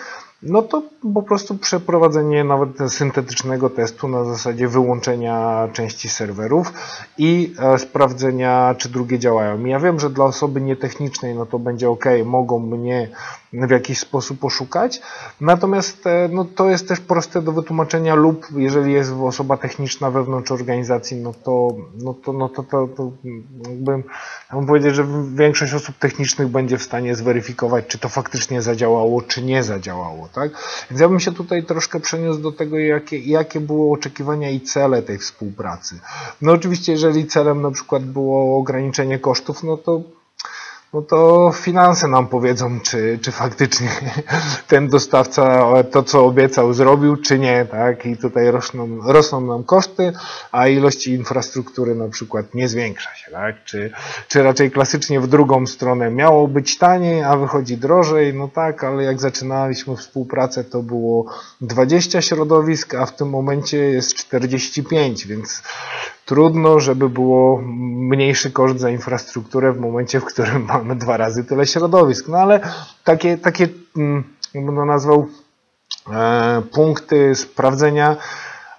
no to po prostu przeprowadzenie nawet syntetycznego testu na zasadzie wyłączenia części serwerów i e, sprawdzenia, czy drugie działają. Ja wiem, że dla osoby nietechnicznej no to będzie ok, mogą mnie w jakiś sposób oszukać, natomiast e, no, to jest też proste do wytłumaczenia lub jeżeli jest osoba techniczna wewnątrz organizacji, no to, no to, no to, to, to jakby, ja bym powiedzieć, że większość osób technicznych będzie w stanie zweryfikować, czy to faktycznie zadziałało, czy nie zadziałało tak? Więc ja bym się tutaj troszkę przeniósł do tego, jakie, jakie były oczekiwania i cele tej współpracy. No oczywiście, jeżeli celem na przykład było ograniczenie kosztów, no to no to finanse nam powiedzą, czy, czy faktycznie ten dostawca to, co obiecał, zrobił, czy nie, tak? I tutaj rosną, rosną nam koszty, a ilości infrastruktury na przykład nie zwiększa się, tak? Czy, czy raczej klasycznie w drugą stronę miało być taniej, a wychodzi drożej, no tak, ale jak zaczynaliśmy współpracę, to było 20 środowisk, a w tym momencie jest 45, więc trudno, żeby było mniejszy koszt za infrastrukturę w momencie, w którym mamy dwa razy tyle środowisk. No ale takie, takie mm, jak bym to nazwał, e, punkty sprawdzenia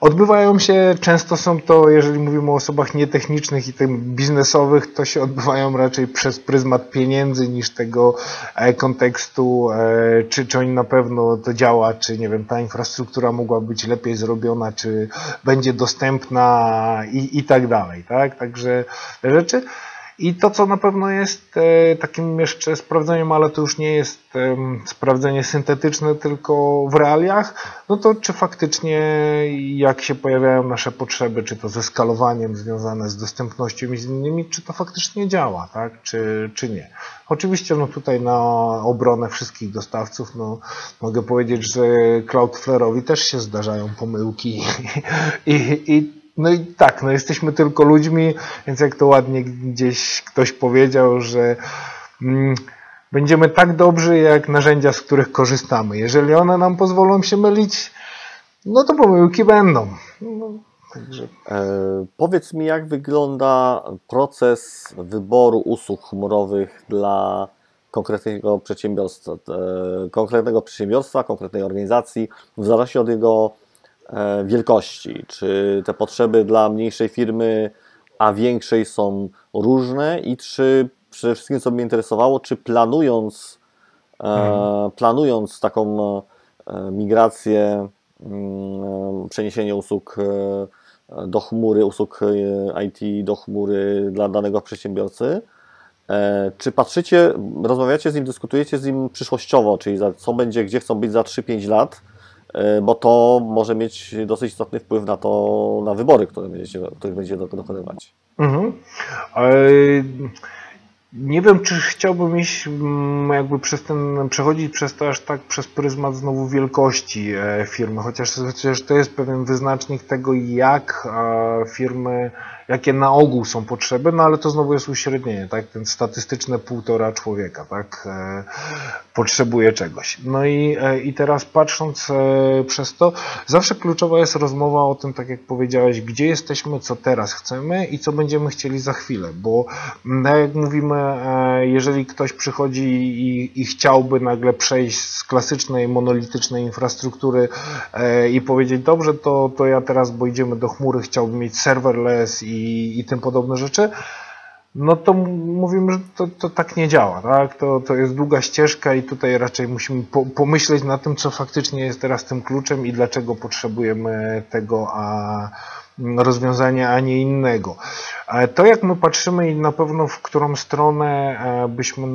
Odbywają się, często są to, jeżeli mówimy o osobach nietechnicznych i tym biznesowych, to się odbywają raczej przez pryzmat pieniędzy niż tego e, kontekstu, e, czy, czy oni na pewno to działa, czy nie wiem, ta infrastruktura mogła być lepiej zrobiona, czy będzie dostępna i, i tak dalej, tak? Także rzeczy. I to, co na pewno jest e, takim jeszcze sprawdzeniem, ale to już nie jest sprawdzenie syntetyczne, tylko w realiach, no to czy faktycznie jak się pojawiają nasze potrzeby, czy to ze skalowaniem związane z dostępnością i z innymi, czy to faktycznie działa, tak, czy, czy nie. Oczywiście no tutaj na obronę wszystkich dostawców, no mogę powiedzieć, że Cloudflare'owi też się zdarzają pomyłki i, i no i tak, no jesteśmy tylko ludźmi, więc jak to ładnie gdzieś ktoś powiedział, że mm, będziemy tak dobrzy jak narzędzia, z których korzystamy. Jeżeli one nam pozwolą się mylić, no to pomyłki będą. No, także... e, powiedz mi, jak wygląda proces wyboru usług chmurowych dla konkretnego przedsiębiorstwa, e, konkretnego przedsiębiorstwa, konkretnej organizacji, w zależności od jego wielkości? Czy te potrzeby dla mniejszej firmy, a większej są różne? I czy przede wszystkim, co mnie interesowało, czy planując, hmm. planując taką e, migrację, mm, przeniesienie usług do chmury, usług IT do chmury dla danego przedsiębiorcy, czy patrzycie, rozmawiacie z nim, dyskutujecie z nim przyszłościowo, czyli co będzie, gdzie chcą być za 3-5 lat, E, bo to może mieć dosyć istotny wpływ na to, na wybory, które będziecie, których będziecie dokonywać. Mhm. Nie wiem, czy chciałbym iść mm, jakby przez ten, przechodzić przez to aż tak przez pryzmat znowu wielkości e, firmy, chociaż, chociaż to jest pewien wyznacznik tego, jak e, firmy jakie na ogół są potrzeby, no ale to znowu jest uśrednienie, tak? Ten statystyczne półtora człowieka, tak? E, potrzebuje czegoś. No i, e, i teraz patrząc e, przez to, zawsze kluczowa jest rozmowa o tym, tak jak powiedziałeś, gdzie jesteśmy, co teraz chcemy i co będziemy chcieli za chwilę, bo mm, jak mówimy, jeżeli ktoś przychodzi i, i chciałby nagle przejść z klasycznej, monolitycznej infrastruktury i powiedzieć, dobrze, to, to ja teraz, bo idziemy do chmury, chciałbym mieć serverless i i, i tym podobne rzeczy, no to mówimy, że to, to tak nie działa. Tak? To, to jest długa ścieżka i tutaj raczej musimy po, pomyśleć na tym, co faktycznie jest teraz tym kluczem i dlaczego potrzebujemy tego, a rozwiązania, a nie innego. To jak my patrzymy i na pewno w którą stronę e, byśmy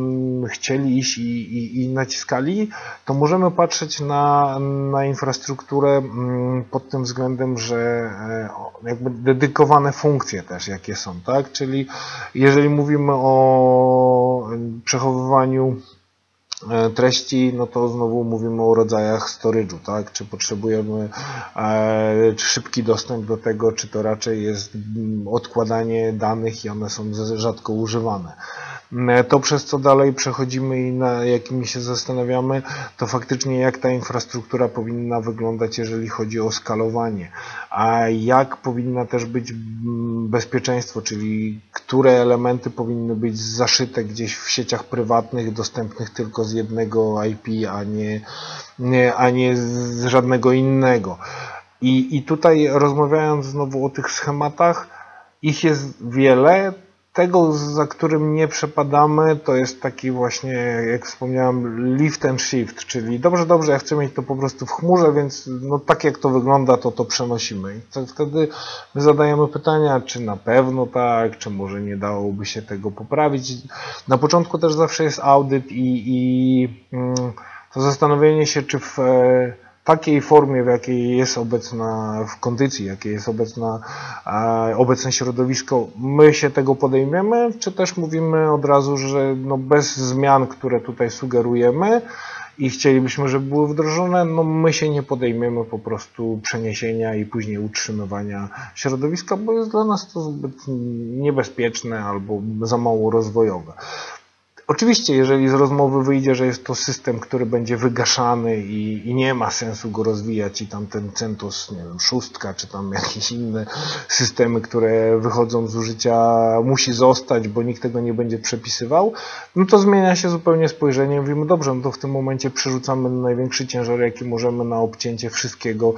chcieli iść i, i, i naciskali, to możemy patrzeć na, na infrastrukturę mm, pod tym względem, że e, jakby dedykowane funkcje też jakie są, tak? Czyli jeżeli mówimy o przechowywaniu e, treści, no to znowu mówimy o rodzajach storage'u, tak? Czy potrzebujemy e, szybki dostęp do tego, czy to raczej jest mm, odkładanie danych i one są rzadko używane. E, to przez co dalej przechodzimy i na jakimi się zastanawiamy, to faktycznie jak ta infrastruktura powinna wyglądać, jeżeli chodzi o skalowanie, a jak powinna też być mm, bezpieczeństwo, czyli które elementy powinny być zaszyte gdzieś w sieciach prywatnych, dostępnych tylko z jednego IP, a nie, nie, a nie z żadnego innego. I, I tutaj rozmawiając znowu o tych schematach, ich jest wiele, tego, za którym nie przepadamy, to jest taki właśnie, jak wspomniałem, lift and shift, czyli dobrze, dobrze, ja chcę mieć to po prostu w chmurze, więc no tak jak to wygląda, to to przenosimy. I to wtedy my zadajemy pytania, czy na pewno tak, czy może nie dałoby się tego poprawić. Na początku też zawsze jest audyt i, i mm, to zastanowienie się, czy w takiej formie, w jakiej jest obecna, w kondycji, jakiej jest obecna, obecne środowisko, my się tego podejmiemy, czy też mówimy od razu, że no bez zmian, które tutaj sugerujemy i chcielibyśmy, żeby były wdrożone, no my się nie podejmiemy po prostu przeniesienia i później utrzymywania środowiska, bo jest dla nas to zbyt niebezpieczne albo za mało rozwojowe. Oczywiście, jeżeli z rozmowy wyjdzie, że jest to system, który będzie wygaszany i, i, nie ma sensu go rozwijać i tam ten CentOS, nie wiem, szóstka, czy tam jakieś inne systemy, które wychodzą z użycia, musi zostać, bo nikt tego nie będzie przepisywał, no to zmienia się zupełnie spojrzenie. Mówimy, dobrze, no to w tym momencie przerzucamy największy ciężar, jaki możemy na obcięcie wszystkiego,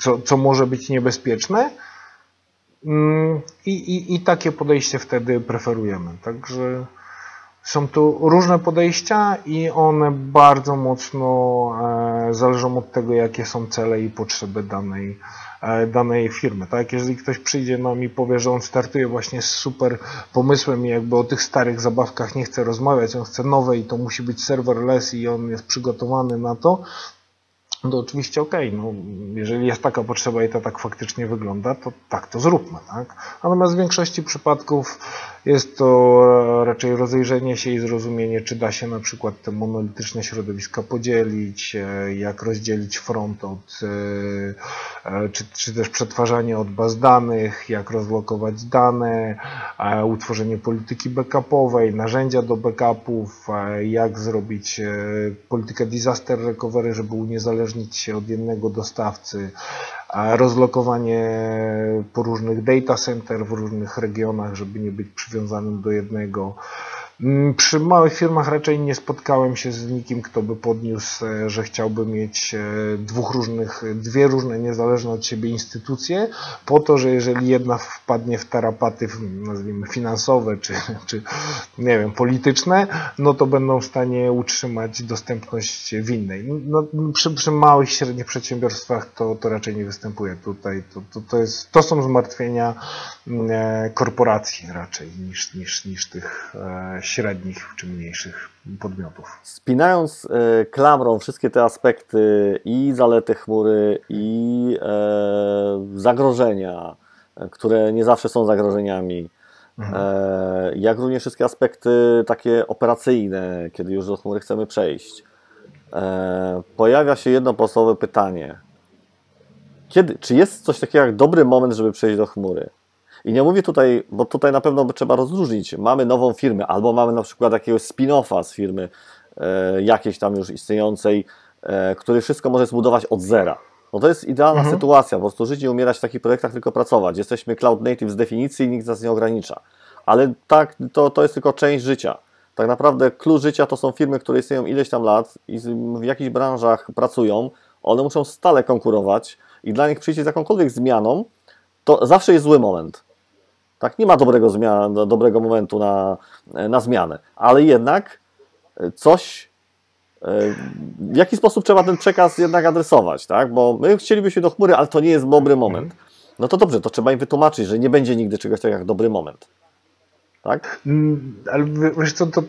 co, co może być niebezpieczne. Mm, I, i, I takie podejście wtedy preferujemy. Także są tu różne podejścia i one bardzo mocno e, zależą od tego, jakie są cele i potrzeby danej, e, danej firmy. Tak? Jeżeli ktoś przyjdzie nam i powie, że on startuje właśnie z super pomysłem i jakby o tych starych zabawkach nie chce rozmawiać, on chce nowe i to musi być serverless i on jest przygotowany na to, to oczywiście okay, no, jeżeli jest taka potrzeba i to tak faktycznie wygląda, to tak to zróbmy. Tak? Natomiast w większości przypadków jest to raczej rozejrzenie się i zrozumienie, czy da się na przykład te monolityczne środowiska podzielić, e, jak rozdzielić front od, e, e, czy, czy też przetwarzanie od baz danych, jak rozlokować dane, utworzenie polityki backupowej, narzędzia do backupów, jak zrobić politykę disaster recovery, żeby uniezależnić się od jednego dostawcy, rozlokowanie po różnych data center w różnych regionach, żeby nie być przywiązanym do jednego. Mm, przy małych firmach raczej nie spotkałem się z nikim, kto by podniósł, e, że chciałby mieć e, dwóch różnych, dwie różne niezależne od siebie instytucje, po to, że jeżeli jedna wpadnie w tarapaty, nazwijmy finansowe, czy, czy nie wiem, polityczne, no to będą w stanie utrzymać dostępność w innej. No, przy, przy małych średnich przedsiębiorstwach to, to raczej nie występuje tutaj. To, to, to, jest, to są zmartwienia mm, e, korporacji raczej niż, niż, niż tych średnich czy mniejszych podmiotów. Spinając e, klamrą wszystkie te aspekty i zalety chmury, i e, zagrożenia, które nie zawsze są zagrożeniami, mhm. E, jak również wszystkie aspekty takie operacyjne, kiedy już do chmury chcemy przejść, pojawia się jedno podstawowe pytanie. Kiedy, czy jest coś takiego jak dobry moment, żeby przejść do chmury? I nie mówię tutaj, bo tutaj na pewno trzeba rozróżnić. Mamy nową firmę, albo mamy na przykład jakiegoś spin-offa z firmy e, jakiejś tam już istniejącej, e, który wszystko może zbudować od zera. No to jest idealna mhm. sytuacja, po prostu żyć i umierać w takich projektach, tylko pracować. Jesteśmy cloud native z definicji i nikt nas nie ogranicza. Ale tak, to, to jest tylko część życia. Tak naprawdę klucz życia to są firmy, które istnieją ileś tam lat i w jakichś branżach pracują. One muszą stale konkurować i dla nich przyjść z jakąkolwiek zmianą, to zawsze jest zły moment. Tak, nie ma dobrego, zmian, dobrego momentu na, na zmianę, ale jednak coś, e, w jaki sposób trzeba ten przekaz jednak adresować, tak? Bo my chcielibyśmy do chmury, ale to nie jest dobry moment. No to dobrze, to trzeba im wytłumaczyć, że nie będzie nigdy czegoś takiego jak dobry moment. Tak? Mm, ale wiesz co, to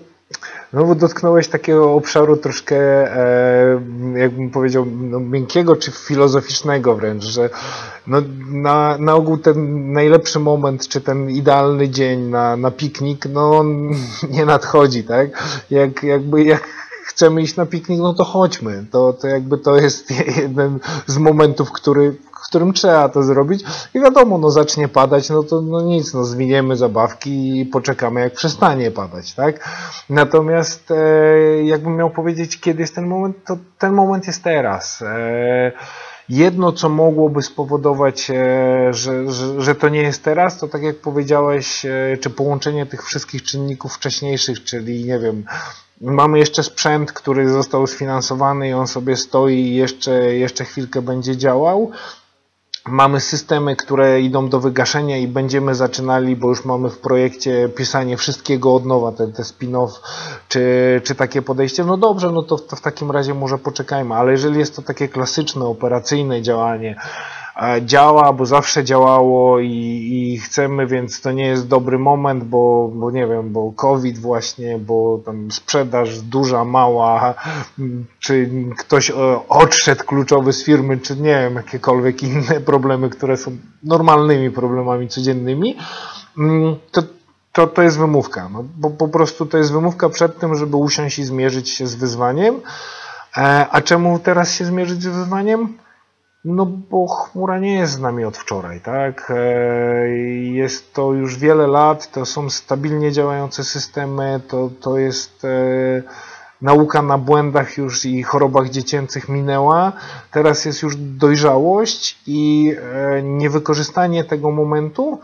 no bo dotknąłeś takiego obszaru troszkę, e, jakbym powiedział, no, miękkiego czy filozoficznego wręcz, że no, na, na ogół ten najlepszy moment, czy ten idealny dzień na, na piknik, no on nie nadchodzi, tak? Jak, jakby jak chcemy iść na piknik, no to chodźmy. To, to jakby to jest jeden z momentów, który, w którym trzeba to zrobić. I wiadomo, no zacznie padać, no to no nic, no zwiniemy zabawki i poczekamy jak przestanie padać, tak? Natomiast e, jakbym miał powiedzieć, kiedy jest ten moment, to ten moment jest teraz. E, Jedno, co mogłoby spowodować, e, że, że, że, to nie jest teraz, to tak jak powiedziałeś, e, czy połączenie tych wszystkich czynników wcześniejszych, czyli nie wiem, mamy jeszcze sprzęt, który został sfinansowany i on sobie stoi i jeszcze, jeszcze chwilkę będzie działał, Mamy systemy, które idą do wygaszenia i będziemy zaczynali, bo już mamy w projekcie pisanie wszystkiego od nowa, te, te spin-off, czy, czy takie podejście. No dobrze, no to, to w takim razie może poczekajmy, ale jeżeli jest to takie klasyczne, operacyjne działanie, działa, bo zawsze działało i, i, chcemy, więc to nie jest dobry moment, bo, bo nie wiem, bo COVID właśnie, bo tam sprzedaż duża, mała, czy ktoś odszedł kluczowy z firmy, czy nie wiem, jakiekolwiek inne problemy, które są normalnymi problemami codziennymi, mm, to, to, to jest wymówka. No, bo po prostu to jest wymówka przed tym, żeby usiąść i zmierzyć się z wyzwaniem. E, a czemu teraz się zmierzyć z wyzwaniem? No bo chmura nie jest z nami od wczoraj, tak? E, jest to już wiele lat, to są stabilnie działające systemy, to, to jest e, nauka na błędach już i chorobach dziecięcych minęła. Teraz jest już dojrzałość i e, niewykorzystanie tego momentu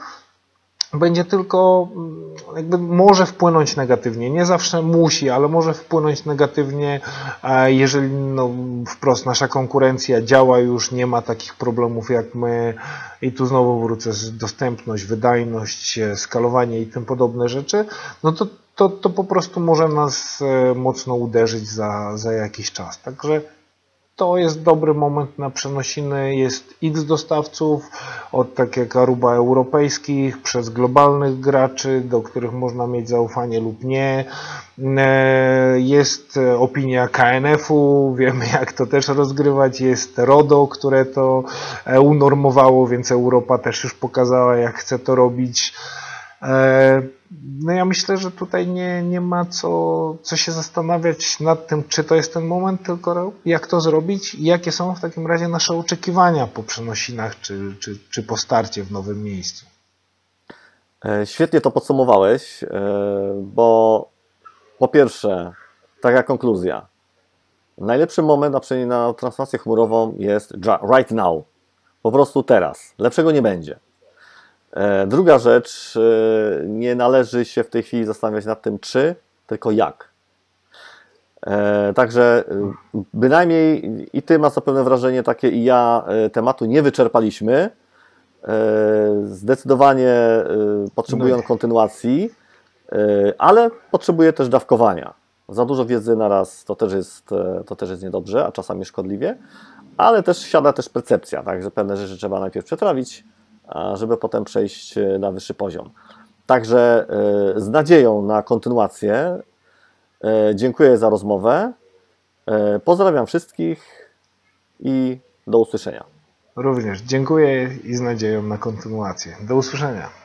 będzie tylko mm, jakby może wpłynąć negatywnie. Nie zawsze musi, ale może wpłynąć negatywnie, jeżeli no, wprost nasza konkurencja działa już, nie ma takich problemów jak my i tu znowu wrócę dostępność, wydajność, skalowanie i tym podobne rzeczy, no to, to, to po prostu może nas e, mocno uderzyć za, za jakiś czas. Także to jest dobry moment na przenosiny. Jest x dostawców, od tak jak Aruba europejskich, przez globalnych graczy, do których można mieć zaufanie lub nie. E, jest opinia KNF-u, wiemy jak to też rozgrywać. Jest RODO, które to e, unormowało, więc Europa też już pokazała, jak chce to robić. E, no ja myślę, że tutaj nie, nie ma co, co się zastanawiać nad tym, czy to jest ten moment, tylko jak to zrobić i jakie są w takim razie nasze oczekiwania po przenosinach czy, czy, czy po starcie w nowym miejscu. E, świetnie to podsumowałeś, e, bo po pierwsze, taka konkluzja. Najlepszy moment na na transformację chmurową jest right now. Po prostu teraz. Lepszego nie będzie. E, druga rzecz, e, nie należy się w tej chwili zastanawiać nad tym, czy, tylko jak. E, także bynajmniej i ty masz zapewne wrażenie takie i ja tematu nie wyczerpaliśmy. Zdecydowanie potrzebują no. kontynuacji, ale potrzebuje też dawkowania. Za dużo wiedzy na raz to też jest, to też jest niedobrze, a czasami szkodliwie, ale też siada też percepcja, tak, że pewne rzeczy trzeba najpierw przetrawić, żeby potem przejść e, na wyższy poziom. Także e, z nadzieją na kontynuację e, dziękuję za rozmowę. Pozdrawiam wszystkich i do usłyszenia. Również dziękuję i z nadzieją na kontynuację. Do usłyszenia.